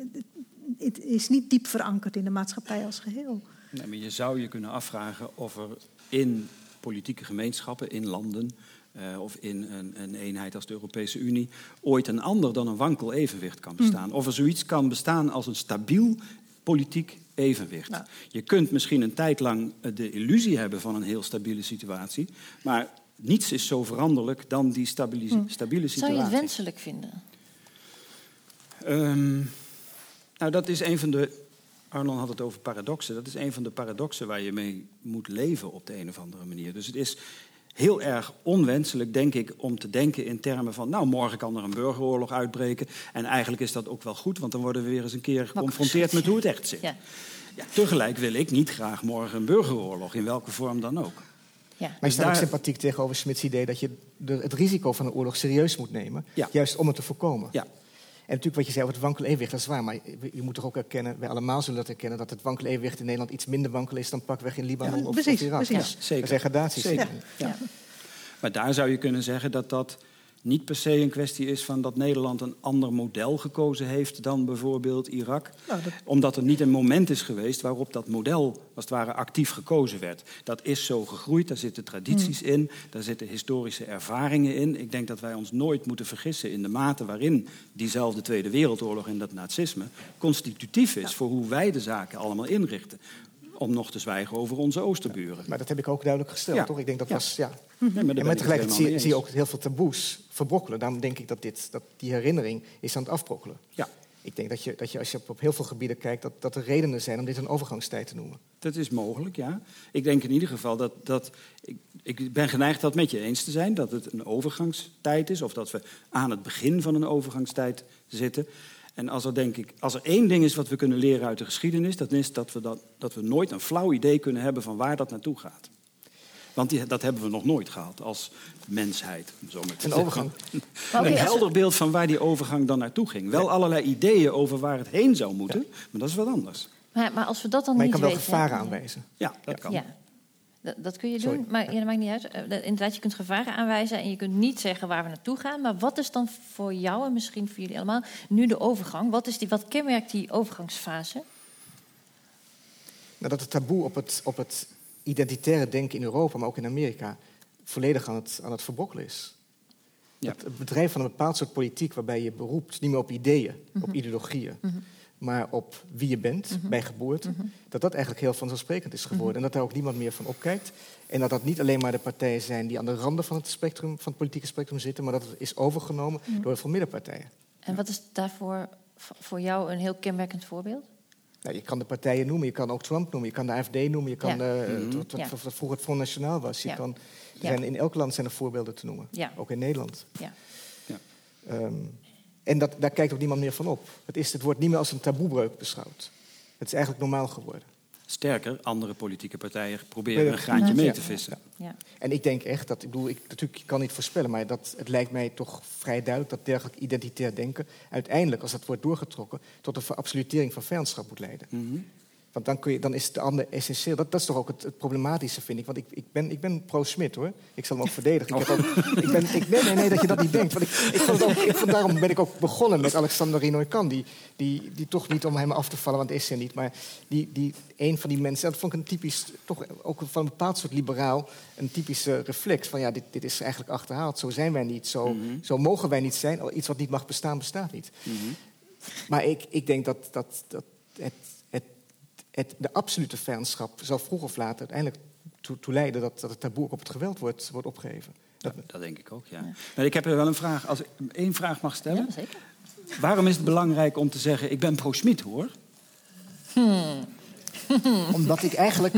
het is niet diep verankerd in de maatschappij als geheel. Nee, maar je zou je kunnen afvragen of er in politieke gemeenschappen, in landen, uh, of in een, een, eenheid als de Europese Unie, ooit een ander dan een wankel evenwicht kan bestaan. Mm. Of er zoiets kan bestaan als een stabiel politiek evenwicht. Nou. Je kunt misschien een tijd lang de illusie hebben van een heel stabiele situatie, maar niets is zo veranderlijk dan die stabili mm. stabiele situatie. Zou je het wenselijk vinden? Um, nou, dat is een van de. Arnon had het over paradoxen. Dat is een van de paradoxen waar je mee moet leven op de een of andere manier. Dus het is heel erg onwenselijk, denk ik, om te denken in termen van... nou, morgen kan er een burgeroorlog uitbreken. En eigenlijk is dat ook wel goed, want dan worden we weer eens een keer geconfronteerd met hoe het echt zit. Ja. Ja, tegelijk wil ik niet graag morgen een burgeroorlog, in welke vorm dan ook. Ja. Maar je staat daar... ook sympathiek tegenover Smits idee dat je de, het risico van een oorlog serieus moet nemen. Ja. Juist om het te voorkomen. Ja, en natuurlijk wat je zei over het wankel evenwicht, dat is waar. Maar je moet toch ook erkennen, wij allemaal zullen dat erkennen... dat het wankel evenwicht in Nederland iets minder wankel is... dan pakweg in Libanon ja, of, precies, of Irak. Precies. Ja, zeker. Er zijn gradaties zeker. Ja. Maar daar zou je kunnen zeggen dat dat niet per se een kwestie is van dat Nederland een ander model gekozen heeft dan bijvoorbeeld Irak. Nou, dat... Omdat er niet een moment is geweest waarop dat model als het ware actief gekozen werd. Dat is zo gegroeid, daar zitten tradities hmm. in, daar zitten historische ervaringen in. Ik denk dat wij ons nooit moeten vergissen in de mate waarin diezelfde Tweede Wereldoorlog en dat nazisme constitutief is ja. voor hoe wij de zaken allemaal inrichten om nog te zwijgen over onze oosterburen. Maar dat heb ik ook duidelijk gesteld, ja. toch? Ik denk dat ja. was, ja. -hmm. En met tegelijkertijd zie, zie, je ook heel veel taboes verbrokkelen. Daarom denk ik dat, dit, dat die herinnering is aan het afbrokkelen. Ja. Ik denk dat je, dat je als je op, op heel veel gebieden kijkt, dat, dat er redenen zijn om dit een overgangstijd te noemen. Dat is mogelijk, ja. Ik denk in ieder geval dat. dat ik, ik ben geneigd dat met je eens te zijn, dat het een overgangstijd is, of dat we aan het begin van een overgangstijd zitten. En als er, denk ik, als er één ding is wat we kunnen leren uit de geschiedenis, dan is dat we, dat, dat we nooit een flauw idee kunnen hebben van waar dat naartoe gaat. Want die, dat hebben we nog nooit gehad als mensheid. Zo een overgang. een helder beeld van waar die overgang dan naartoe ging. Wel allerlei ideeën over waar het heen zou moeten, ja. maar dat is wat anders. Maar, maar, als we dat dan maar niet je kan wel weten, gevaren aanwijzen. Ja, dat kan. Ja. Dat, dat kun je Sorry. doen, maar ja, dat maakt niet uit. Uh, inderdaad, je kunt gevaren aanwijzen en je kunt niet zeggen waar we naartoe gaan. Maar wat is dan voor jou en misschien voor jullie allemaal nu de overgang? Wat, is die, wat kenmerkt die overgangsfase? Nou, dat het taboe op het, op het identitaire denken in Europa, maar ook in Amerika, volledig aan het, aan het verbrokkelen is. Ja. Het, bedrijf van een bepaald soort politiek waarbij je beroept niet meer op ideeën, mm -hmm. op ideologieën. Mm -hmm maar op wie je bent mm -hmm. bij geboorte, dat dat eigenlijk heel vanzelfsprekend is geworden. En dat daar ook niemand meer van opkijkt. En dat dat niet alleen maar de partijen zijn die aan de randen van het, spectrum, van het politieke spectrum zitten, maar dat het is overgenomen door heel veel middenpartijen. En wat is daarvoor voor jou een heel kenmerkend voorbeeld? Nou, je kan de partijen noemen, je kan ook Trump noemen, je kan de AFD noemen, je kan ja. uh, wat, wat, wat, vroeger het Front Nationaal was. Je ja. kan, zijn, in elk land zijn er voorbeelden te noemen, ook in Nederland. Um, en dat, daar kijkt ook niemand meer van op. Het, is, het wordt niet meer als een taboebreuk beschouwd. Het is eigenlijk normaal geworden. Sterker, andere politieke partijen proberen een graantje mee te vissen. Ja. En ik denk echt dat, ik bedoel, ik natuurlijk kan niet voorspellen, maar dat, het lijkt mij toch vrij duidelijk dat dergelijk identitair denken uiteindelijk, als dat wordt doorgetrokken, tot een verabsolutering van vijandschap moet leiden. Mm -hmm. Want dan, kun je, dan is de ander essentieel. Dat, dat is toch ook het, het problematische, vind ik. Want ik, ik ben, ik ben pro-Smit, hoor. Ik zal hem ook verdedigen. Ik, heb ook, ik, ben, ik nee, nee, nee, dat je dat niet denkt. Want ik, ik vond het ook, ik vond, daarom ben ik ook begonnen met Alexander Rinoy-Kan. Die, die, die toch niet om hem af te vallen, want is hij niet. Maar die, die, een van die mensen, dat vond ik een typisch... toch ook van een bepaald soort liberaal... een typische reflex van ja, dit, dit is eigenlijk achterhaald. Zo zijn wij niet, zo, zo mogen wij niet zijn. Iets wat niet mag bestaan, bestaat niet. Maar ik, ik denk dat, dat, dat het, het, de absolute vijandschap zal vroeg of later uiteindelijk toe, toe leiden dat, dat het taboe ook op het geweld wordt, wordt opgegeven. Dat, dat denk ik ook, ja. Maar ik heb er wel een vraag. Als ik één vraag mag stellen. Ja, zeker. Waarom is het belangrijk om te zeggen, ik ben pro-Smit, hoor? Omdat ik eigenlijk...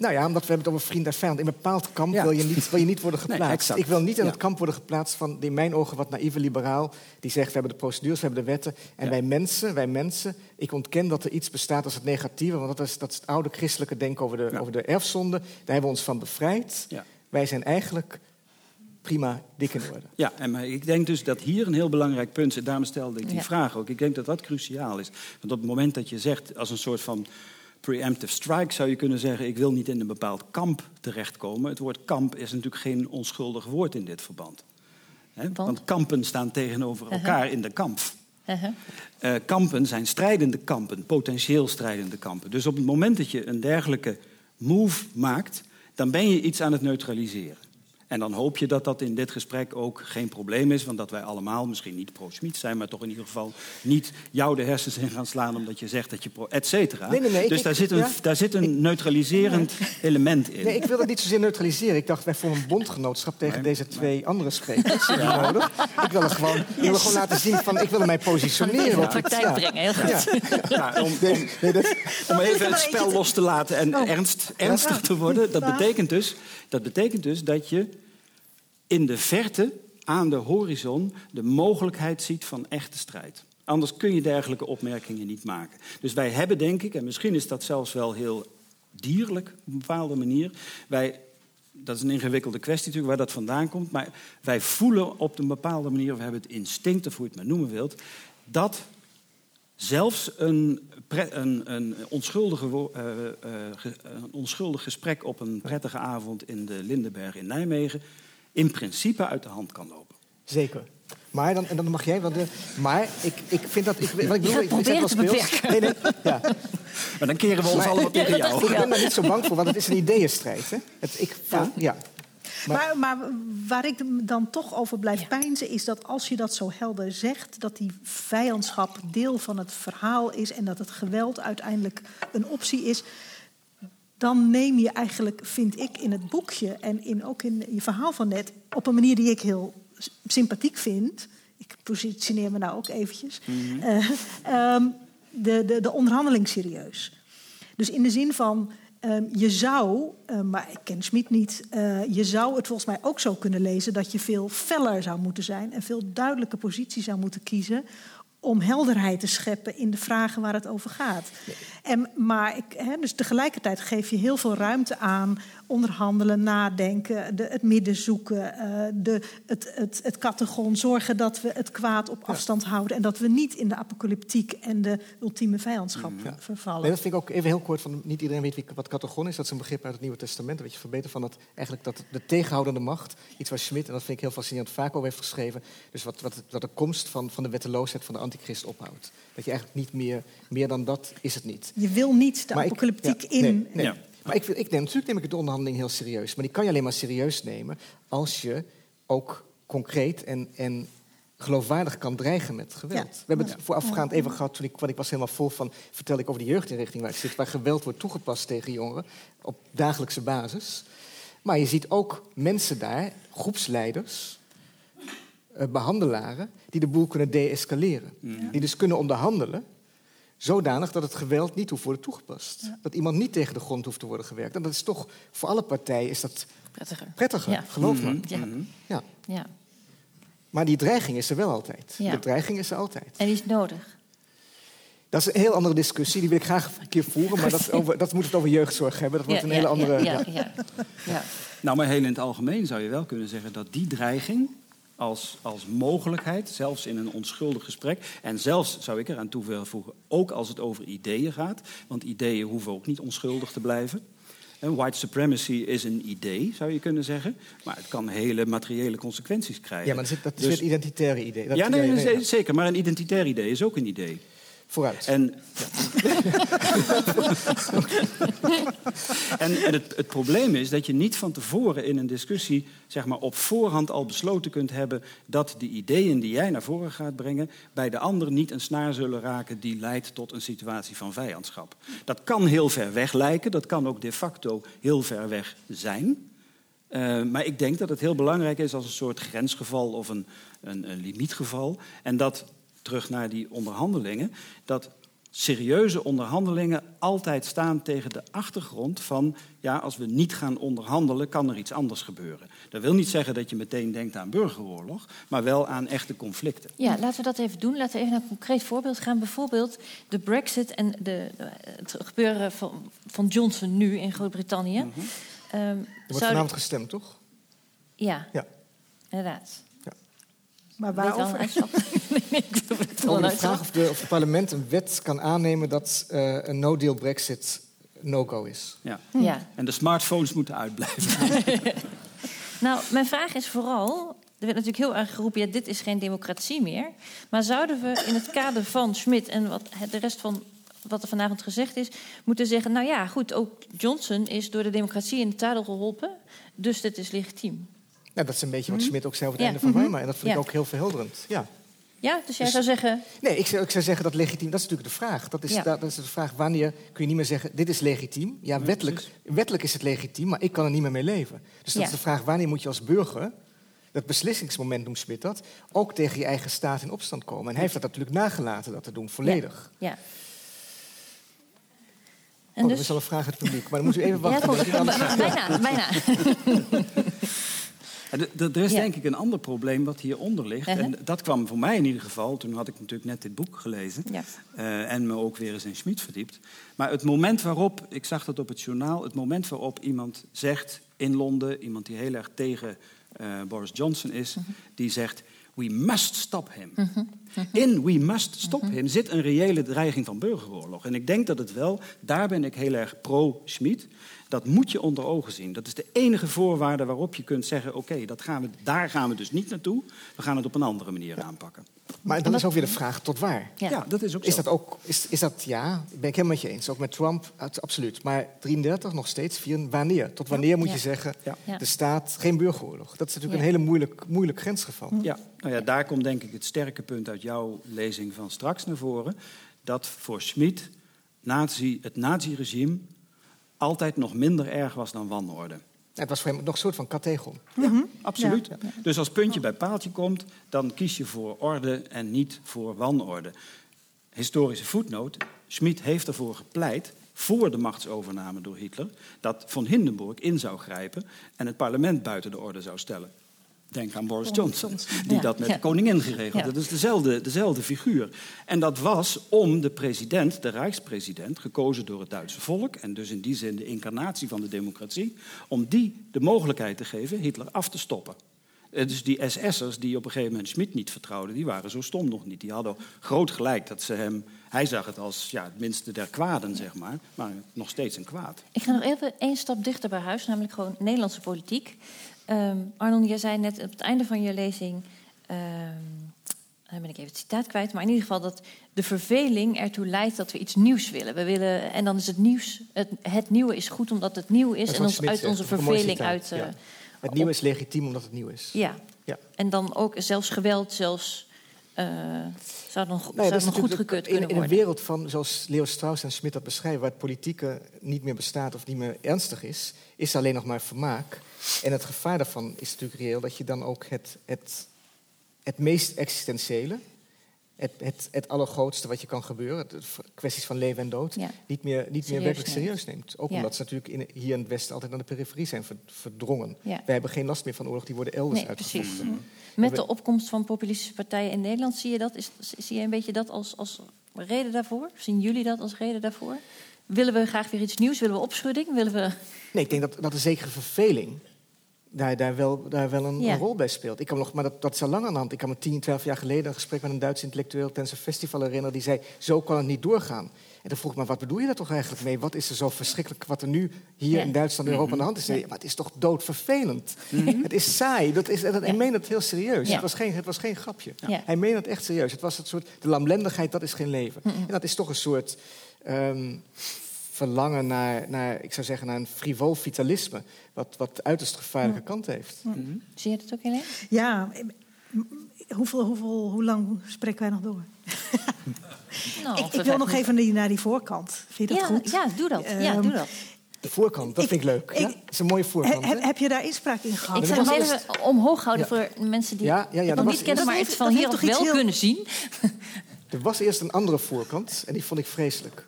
Nou ja, omdat we hebben het over vriend en vijand. In een bepaald kamp Ja. wil, je niet, wil je niet worden Nee, geplaatst. exact. ik wil niet in Ja. het kamp worden geplaatst van, in mijn ogen, wat naïeve liberaal. Die zegt, we hebben de procedures, we hebben de wetten. En Ja. wij mensen, wij mensen, ik ontken dat er iets bestaat als het negatieve. Want dat is, dat is het oude christelijke denken over de, Ja. over de erfzonde. Daar hebben we ons van bevrijd. Ja. Wij zijn eigenlijk prima dik in orde. Ja, en maar ik denk dus dat hier een heel belangrijk punt zit. Daarom stelde ik die Ja. vraag ook. Ik denk dat dat cruciaal is. Want op het moment dat je zegt, als een soort van preemptive strike... zou je kunnen zeggen, ik wil niet in een bepaald kamp terechtkomen. Het woord kamp is natuurlijk geen onschuldig woord in dit verband. Want kampen staan tegenover elkaar in de kamp. Uh-huh. Eh, kampen zijn strijdende kampen, potentieel strijdende kampen. Dus op het moment dat je een dergelijke move maakt, dan ben je iets aan het neutraliseren. En dan hoop je dat dat in dit gesprek ook geen probleem is, want dat wij allemaal misschien niet pro-Smit zijn, maar toch in ieder geval niet jou de hersens in gaan slaan omdat je zegt dat je pro, et cetera. Nee, nee, dus ik- daar zit een, ja. daar zit een neutraliserend element in. Nee, ik wil dat niet zozeer neutraliseren. Ik dacht, wij vormen een bondgenootschap tegen Nee, deze twee andere sprekers. Nodig. Ik wil het gewoon, ik wil gewoon laten zien van, ik wil mij positioneren. De op praktijk ja. brengen, heel goed. Ja. Ja, om, om, even het spel los te laten en Oh. ernst, ernstig te worden, dat Ja. betekent, dus, dat betekent dus dat je in de verte, aan de horizon, de mogelijkheid ziet van echte strijd. Anders kun je dergelijke opmerkingen niet maken. Dus wij hebben, denk ik, en misschien is dat zelfs wel heel dierlijk op een bepaalde manier. Wij, dat is een ingewikkelde kwestie natuurlijk, waar dat vandaan komt. Maar wij voelen op een bepaalde manier, we hebben het instinct, of hoe je het maar noemen wilt, dat zelfs een, pre- een, een, onschuldige, wo- eh, eh, ge- een onschuldig gesprek op een prettige avond in de Lindenberg in Nijmegen in principe uit de hand kan lopen. zeker. Maar dan, en dan mag jij, want, eh, maar ik, ik vind dat... Ik, wat ik bedoel, ik, ik zeg proberen wel te speels. beperken. Nee, nee, ja. Maar dan keren we ons Maar- allemaal tegen jou. Ik ben daar niet zo bang voor, want het is een ideeënstrijd. Hè? Het, ik, ja. ja. Maar, maar waar ik dan toch over blijf peinzen... is dat als je dat zo helder zegt... dat die vijandschap deel van het verhaal is... en dat het geweld uiteindelijk een optie is... dan neem je eigenlijk, vind ik, in het boekje... en in, ook in je verhaal van net... op een manier die ik heel sympathiek vind... ik positioneer me nou ook eventjes... eh, ehm, de, de, de onderhandeling serieus. Dus in de zin van, ehm, je zou, eh, maar ik ken Schmid niet, eh, je zou het volgens mij ook zo kunnen lezen dat je veel feller zou moeten zijn en veel duidelijke positie zou moeten kiezen om helderheid te scheppen in de vragen waar het over gaat. En, maar ik, hè, dus tegelijkertijd geef je heel veel ruimte aan onderhandelen, nadenken, de, het midden zoeken, eh, de, het, het, het kattengon, zorgen dat we het kwaad op afstand houden en dat we niet in de apocalyptiek en de ultieme vijandschap vervallen. Nee, dat vind ik ook even heel kort. Van, niet iedereen weet wie, wat katagon is. Dat is een begrip uit het Nieuwe Testament. Een beetje verbeterd van dat, eigenlijk dat de tegenhoudende macht. Iets waar Schmidt, en dat vind ik heel fascinerend, vaak over heeft geschreven. Dus wat, wat, wat de komst van, van de wetteloosheid van de antichrist ophoudt. Dat je eigenlijk niet meer, meer dan dat is het niet. Je wil niet de Maar ik- apocalyptiek ja, in. Nee, nee. Maar ik, ik neem, natuurlijk neem ik de onderhandeling heel serieus. Maar die kan je alleen maar serieus nemen als je ook concreet en, en geloofwaardig kan dreigen met geweld. Ja. We hebben het voorafgaand even gehad, toen ik, want ik was helemaal vol van... vertelde ik over de jeugdinrichting waar ik zit... waar geweld wordt toegepast tegen jongeren op dagelijkse basis. Maar je ziet ook mensen daar, groepsleiders, eh, behandelaren... die de boel kunnen deescaleren. Die dus kunnen onderhandelen zodanig dat het geweld niet hoeft worden toegepast. Dat iemand niet tegen de grond hoeft te worden gewerkt. En dat is toch, voor alle partijen is dat Prettiger. prettiger, Ja. geloof me. Ja. Ja. ja. Maar die dreiging is er wel altijd. Ja. De dreiging is er altijd. En die is nodig. Dat is een heel andere discussie, die wil ik graag een keer voeren. Maar dat, over, dat moet het over jeugdzorg hebben. Dat wordt Ja, een hele ja, andere... Ja, ja, ja. ja. Nou, maar heel in het algemeen zou je wel kunnen zeggen dat die dreiging als, als mogelijkheid, zelfs in een onschuldig gesprek. En zelfs, zou ik eraan toe willen voegen, ook als het over ideeën gaat. Want ideeën hoeven ook niet onschuldig te blijven. En white supremacy is een idee, zou je kunnen zeggen. Maar het kan hele materiële consequenties krijgen. Ja, maar dat is, dat is Dus- het identitaire idee. Dat- ja, nee, ja, nee, ja. zeker. Maar een identitair idee is ook een idee. Vooruit. En, en, het, het probleem is dat je niet van tevoren in een discussie zeg maar, op voorhand al besloten kunt hebben dat de ideeën die jij naar voren gaat brengen bij de ander niet een snaar zullen raken die leidt tot een situatie van vijandschap. Dat kan heel ver weg lijken, dat kan ook de facto heel ver weg zijn. Eh, maar ik denk dat het heel belangrijk is als een soort grensgeval of een, een, een limietgeval. En dat, terug naar die onderhandelingen, dat serieuze onderhandelingen altijd staan tegen de achtergrond van, ja, als we niet gaan onderhandelen, kan er iets anders gebeuren. Dat wil niet zeggen dat je meteen denkt aan burgeroorlog, maar wel aan echte conflicten. Ja, laten we dat even doen. Laten we even naar een concreet voorbeeld gaan. Bijvoorbeeld de Brexit en de, het gebeuren van, van Johnson nu in Groot-Brittannië. Ehm, Er wordt zou- vanavond gestemd, toch? Ja, Ja. inderdaad. Maar wel een waarover? nee, nee, ik wil het wel Over een de vraag of, de, of het parlement een wet kan aannemen dat eh, een no-deal Brexit no-go is. Ja. Ja. En de smartphones moeten uitblijven. Nou, mijn vraag is vooral. Er werd natuurlijk heel erg geroepen: ja, dit is geen democratie meer. Maar zouden we in het kader van Schmidt en wat de rest van wat er vanavond gezegd is, moeten zeggen: nou ja, goed, ook Johnson is door de democratie in het zadel geholpen, dus dit is legitiem. Nou, dat is een beetje wat Schmidt ook zei over het Ja. einde van Weimar. En dat vind Ja. ik ook heel verhelderend. Ja. Ja, dus jij Dus- zou zeggen: Nee, ik zou, ik zou zeggen dat legitiem, dat is natuurlijk de vraag. Dat is, Ja. dat is de vraag, wanneer kun je niet meer zeggen, dit is legitiem. Ja, wettelijk, wettelijk is het legitiem, maar ik kan er niet meer mee leven. Dus dat Ja. is de vraag, wanneer moet je als burger, dat beslissingsmoment noemt Smit dat, ook tegen je eigen staat in opstand komen. En hij heeft dat natuurlijk nagelaten, dat te doen, volledig. ja. En oh, er is al een vraag uit het publiek, maar dan moet u even wachten. Ja, bijna, bijna. Er is denk ik een ander probleem wat hieronder ligt. Uh-huh. En dat kwam voor mij in ieder geval. Toen had ik natuurlijk net dit boek gelezen. Ja. eh, en me ook weer eens in Schmid verdiept. Maar het moment waarop, ik zag dat op het journaal... het moment waarop iemand zegt in Londen... iemand die heel erg tegen eh, Boris Johnson is... Mhm. die zegt, we must stop him. In we must stop him zit een reële dreiging van burgeroorlog. En ik denk dat het wel, daar ben ik heel erg pro-Schmid... Dat moet je onder ogen zien. Dat is de enige voorwaarde waarop je kunt zeggen: oké, dat gaan we, daar gaan we dus niet naartoe. We gaan het op een andere manier aanpakken. Maar dan is ook weer de vraag, tot waar? Ja. Ja, dat is ook Is zo. dat ook, is, is dat, ja, ben ik helemaal met je eens. Ook met Trump, het- absoluut. Maar 33 nog steeds, vier, wanneer? Tot wanneer moet Ja. je zeggen, de staat, geen burgeroorlog? Dat is natuurlijk Ja. een hele moeilijk, moeilijk grensgeval. Ja, nou ja, daar komt denk ik het sterke punt uit jouw lezing van straks naar voren. Dat voor Schmid nazi, het naziregime altijd nog minder erg was dan wanorde. Het was voor hem nog een soort van kategon. Absoluut. Dus als puntje bij paaltje komt, dan kies je voor orde en niet voor wanorde. Historische voetnoot. Schmid heeft ervoor gepleit, voor de machtsovername door Hitler, dat von Hindenburg in zou grijpen en het parlement buiten de orde zou stellen. Denk aan Boris Johnson, die Ja, dat met ja. de koningin geregeld Ja. heeft. Dat is dezelfde, dezelfde figuur. En dat was om de president, de rijkspresident, gekozen door het Duitse volk... en dus in die zin de incarnatie van de democratie... om die de mogelijkheid te geven Hitler af te stoppen. Eh, Dus die SS'ers die op een gegeven moment Schmid niet vertrouwden... die waren zo stom nog niet. Die hadden groot gelijk dat ze hem... Hij zag het als ja, het minste der kwaden, zeg maar. Maar nog steeds een kwaad. Ik ga nog even één stap dichter bij huis, namelijk gewoon Nederlandse politiek. Ehm Arnon, jij zei net op het einde van je lezing. ehm, dan ben ik even het citaat kwijt. Maar in ieder geval dat de verveling ertoe leidt dat we iets nieuws willen. We willen en dan is het nieuws. Het, het nieuwe is goed omdat het nieuw is. En ons uit onze verveling uit. ja. eh, Het nieuwe is legitiem omdat het nieuw is. ja. Ja. En dan ook zelfs geweld, zelfs. Eh, zou dat is dan natuurlijk goedgekeurd in, kunnen in een worden. wereld van, zoals Leo Strauss en Schmidt dat beschrijven, waar het politieke niet meer bestaat of niet meer ernstig is, is alleen nog maar vermaak. En het gevaar daarvan is natuurlijk reëel dat je dan ook het, het, het meest existentiële, het, het, het allergrootste wat je kan gebeuren, het kwesties van leven en dood, Ja. niet meer, niet meer werkelijk serieus neemt. Ook Ja. omdat ze natuurlijk in, hier in het Westen altijd naar de periferie zijn ver- verdrongen. Ja. Wij hebben geen last meer van oorlog, die worden elders Nee, uitgevochten. precies. Met de opkomst van populistische partijen in Nederland, zie je dat? Is, zie je een beetje dat als, als reden daarvoor? Zien jullie dat als reden daarvoor? Willen we graag weer iets nieuws? Willen we opschudding? Willen we... Nee, ik denk dat, dat een zekere verveling daar, daar, wel, daar wel een, Ja. een rol bij speelt. Ik kan nog, maar dat, dat is al lang aan de hand. Ik kan me 10, 12 jaar geleden een gesprek met een Duitse intellectueel tijdens een festival herinneren. Die zei: Zo kan het niet doorgaan. En dan vroeg ik me: Wat bedoel je daar toch eigenlijk mee? Wat is er zo verschrikkelijk wat er nu hier Ja. in Duitsland en Europa aan de hand is? Nee, maar het is toch doodvervelend. Het is saai. Dat is, dat, Hij Ja. meent het heel serieus. Ja. Het, was geen, het was geen grapje. Ja. Hij meent het echt serieus. Het was het soort, de lamlendigheid, dat is geen leven. En dat is toch een soort ehm, verlangen naar, naar, ik zou zeggen, naar een frivol vitalisme. Wat, wat uiterst gevaarlijke kant heeft. Zie je dat ook, Helene? Ja, hoeveel, hoeveel, hoe lang spreken wij nog door? Nou, ik, wil nog even die- naar die voorkant. Vind je dat ja, goed? Ja, doe dat. ja, Ehm, doe dat. De voorkant, dat Ik- vind ik leuk. Ja? Dat is een mooie voorkant. he- heb je daar inspraak in gehad? Ik zou hem even omhoog houden Ja. voor mensen die Ja, ja, ja, het dat niet kennen, maar heeft- het van hier wel heel- kunnen zien. Er was eerst een andere voorkant en die vond ik vreselijk.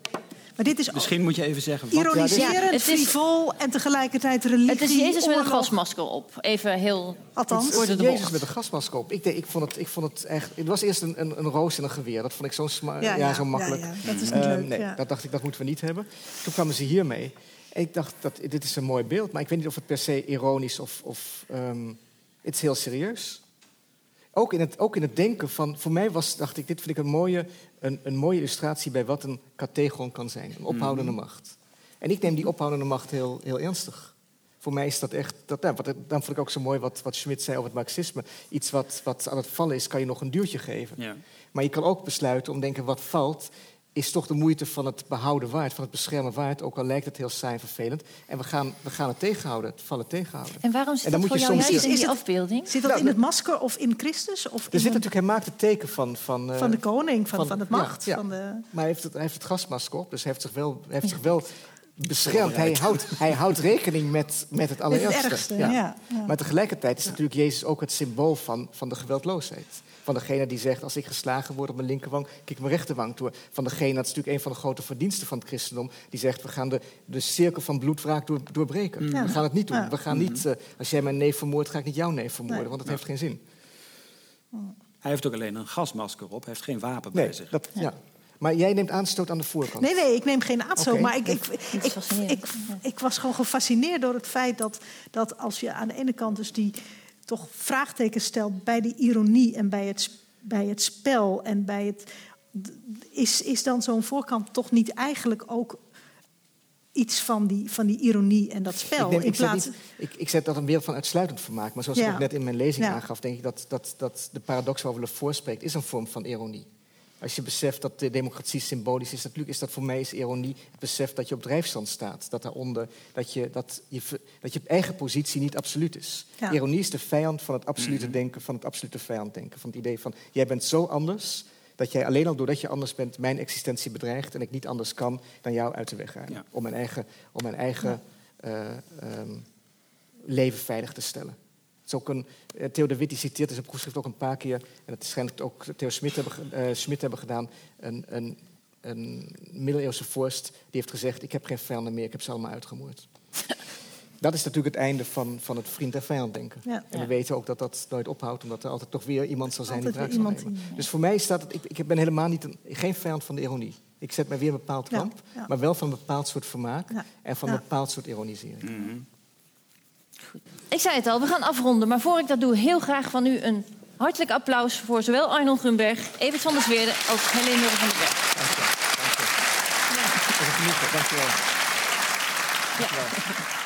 Maar dit is Misschien moet je even zeggen wat... ironiserend, Ja, het frivol en tegelijkertijd religie. Het is Jezus met een gasmasker op. Even heel... Althans, Het de Jezus met een gasmasker op. Ik, ik, vond het, ik vond het echt... Het was eerst een, een, een roos en een geweer. Dat vond ik zo, sma- ja, Ja, ja, zo makkelijk. ja, ja. Dat is niet Ehm, leuk, Nee, ja. dat dacht ik, dat moeten we niet hebben. Toen kwamen ze hiermee. En ik dacht, dat, dit is een mooi beeld. Maar ik weet niet of het per se ironisch of... of ehm, het is heel serieus. Ook in, het, ook in het denken van... Voor mij was, dacht ik, dit vind ik een mooie, een, een mooie illustratie... bij wat een kategon kan zijn. Een ophoudende macht. En ik neem die ophoudende macht heel, heel ernstig. Voor mij is dat echt... Dat, wat, dan vond ik ook zo mooi wat, wat Schmidt zei over het marxisme. Iets wat, wat aan het vallen is, kan je nog een duwtje geven. Ja. Maar je kan ook besluiten om te denken, wat valt... is toch de moeite van het behouden waard, van het beschermen waard... ook al lijkt het heel saai en vervelend. En we gaan, we gaan het tegenhouden, het vallen tegenhouden. En waarom zit En dan dat voor je jou juist in Is die het- afbeelding? Zit dat Nou, in het masker of in Christus? Of Er in zit een- natuurlijk, hij maakt het teken van... Van, eh, van de koning, van, van- van, het macht. ja. Van de... Maar hij heeft, het, hij heeft het gasmasker op, dus hij heeft zich wel, hij heeft zich wel beschermd. Hij houdt, hij houdt rekening met, met het allerergste. ergste, ja, ja. Maar tegelijkertijd is natuurlijk Jezus ook het symbool van, van de geweldloosheid. Van degene die zegt, als ik geslagen word op mijn linkerwang, kijk mijn rechterwang toe. Van degene, dat is natuurlijk een van de grote verdiensten van het christendom, die zegt, we gaan de, de cirkel van bloedwraak door, doorbreken. Ja. We gaan het niet doen. Ja. We gaan niet, eh, als jij mijn neef vermoordt, ga ik niet jouw neef vermoorden, Nee. want dat heeft geen zin. Hij heeft ook alleen een gasmasker op, hij heeft geen wapen Nee, bij zich. dat, ja. Maar jij neemt aanstoot aan de voorkant. Nee, nee, ik neem geen aatstoot. Oké. Maar ik, ik, ik, ik, ik was gewoon gefascineerd door het feit dat, dat als je aan de ene kant dus die toch vraagtekens stelt bij die ironie en bij het, bij het spel en bij het. Is, is dan zo'n voorkant toch niet eigenlijk ook iets van die, van die ironie en dat spel? Ik, in ik, zet niet, ik, ik zet dat een wereld van uitsluitend vermaak. Maar zoals Ja. ik ook net in mijn lezing Ja. aangaf, denk ik dat, dat, dat de paradox waarover Le Fort spreekt, is een vorm van ironie. Als je beseft dat de democratie symbolisch is, natuurlijk is dat voor mij is ironie het besef dat je op drijfstand staat. Dat daaronder, dat je, dat je, dat je eigen positie niet absoluut is. Ja. Ironie is de vijand van het absolute denken, van het absolute vijanddenken. Van het idee van, jij bent zo anders, dat jij alleen al doordat je anders bent mijn existentie bedreigt en ik niet anders kan dan jou uit de weg gaan. Ja. Om mijn eigen, om mijn eigen eh, ehm, leven veilig te stellen. Het is ook een, eh, Theo de Wit die citeert in zijn proefschrift ook een paar keer, en dat schijnt ook Theo Smit hebben, eh, Smit hebben gedaan, een, een, een middeleeuwse vorst, die heeft gezegd, ik heb geen vijanden meer, ik heb ze allemaal uitgemoord. Dat is natuurlijk het einde van, van het vriend en vijand denken. Ja. En we Ja. weten ook dat dat nooit ophoudt, omdat er altijd toch weer iemand zal zijn die Altijd zal nemen. die- Dus voor mij staat het, ik, ik ben helemaal niet een, geen vijand van de ironie. Ik zet mij weer een bepaald kamp, ja. maar wel van een bepaald soort vermaak Ja. en van Ja. een bepaald soort ironisering. Ik zei het al, we gaan afronden. Maar voor ik dat doe, heel graag van u een hartelijk applaus... voor zowel Arnold Grunberg, Evert van der Zweerde... als Helene van den Berg. Dank je. Je. Dank je wel. Ja.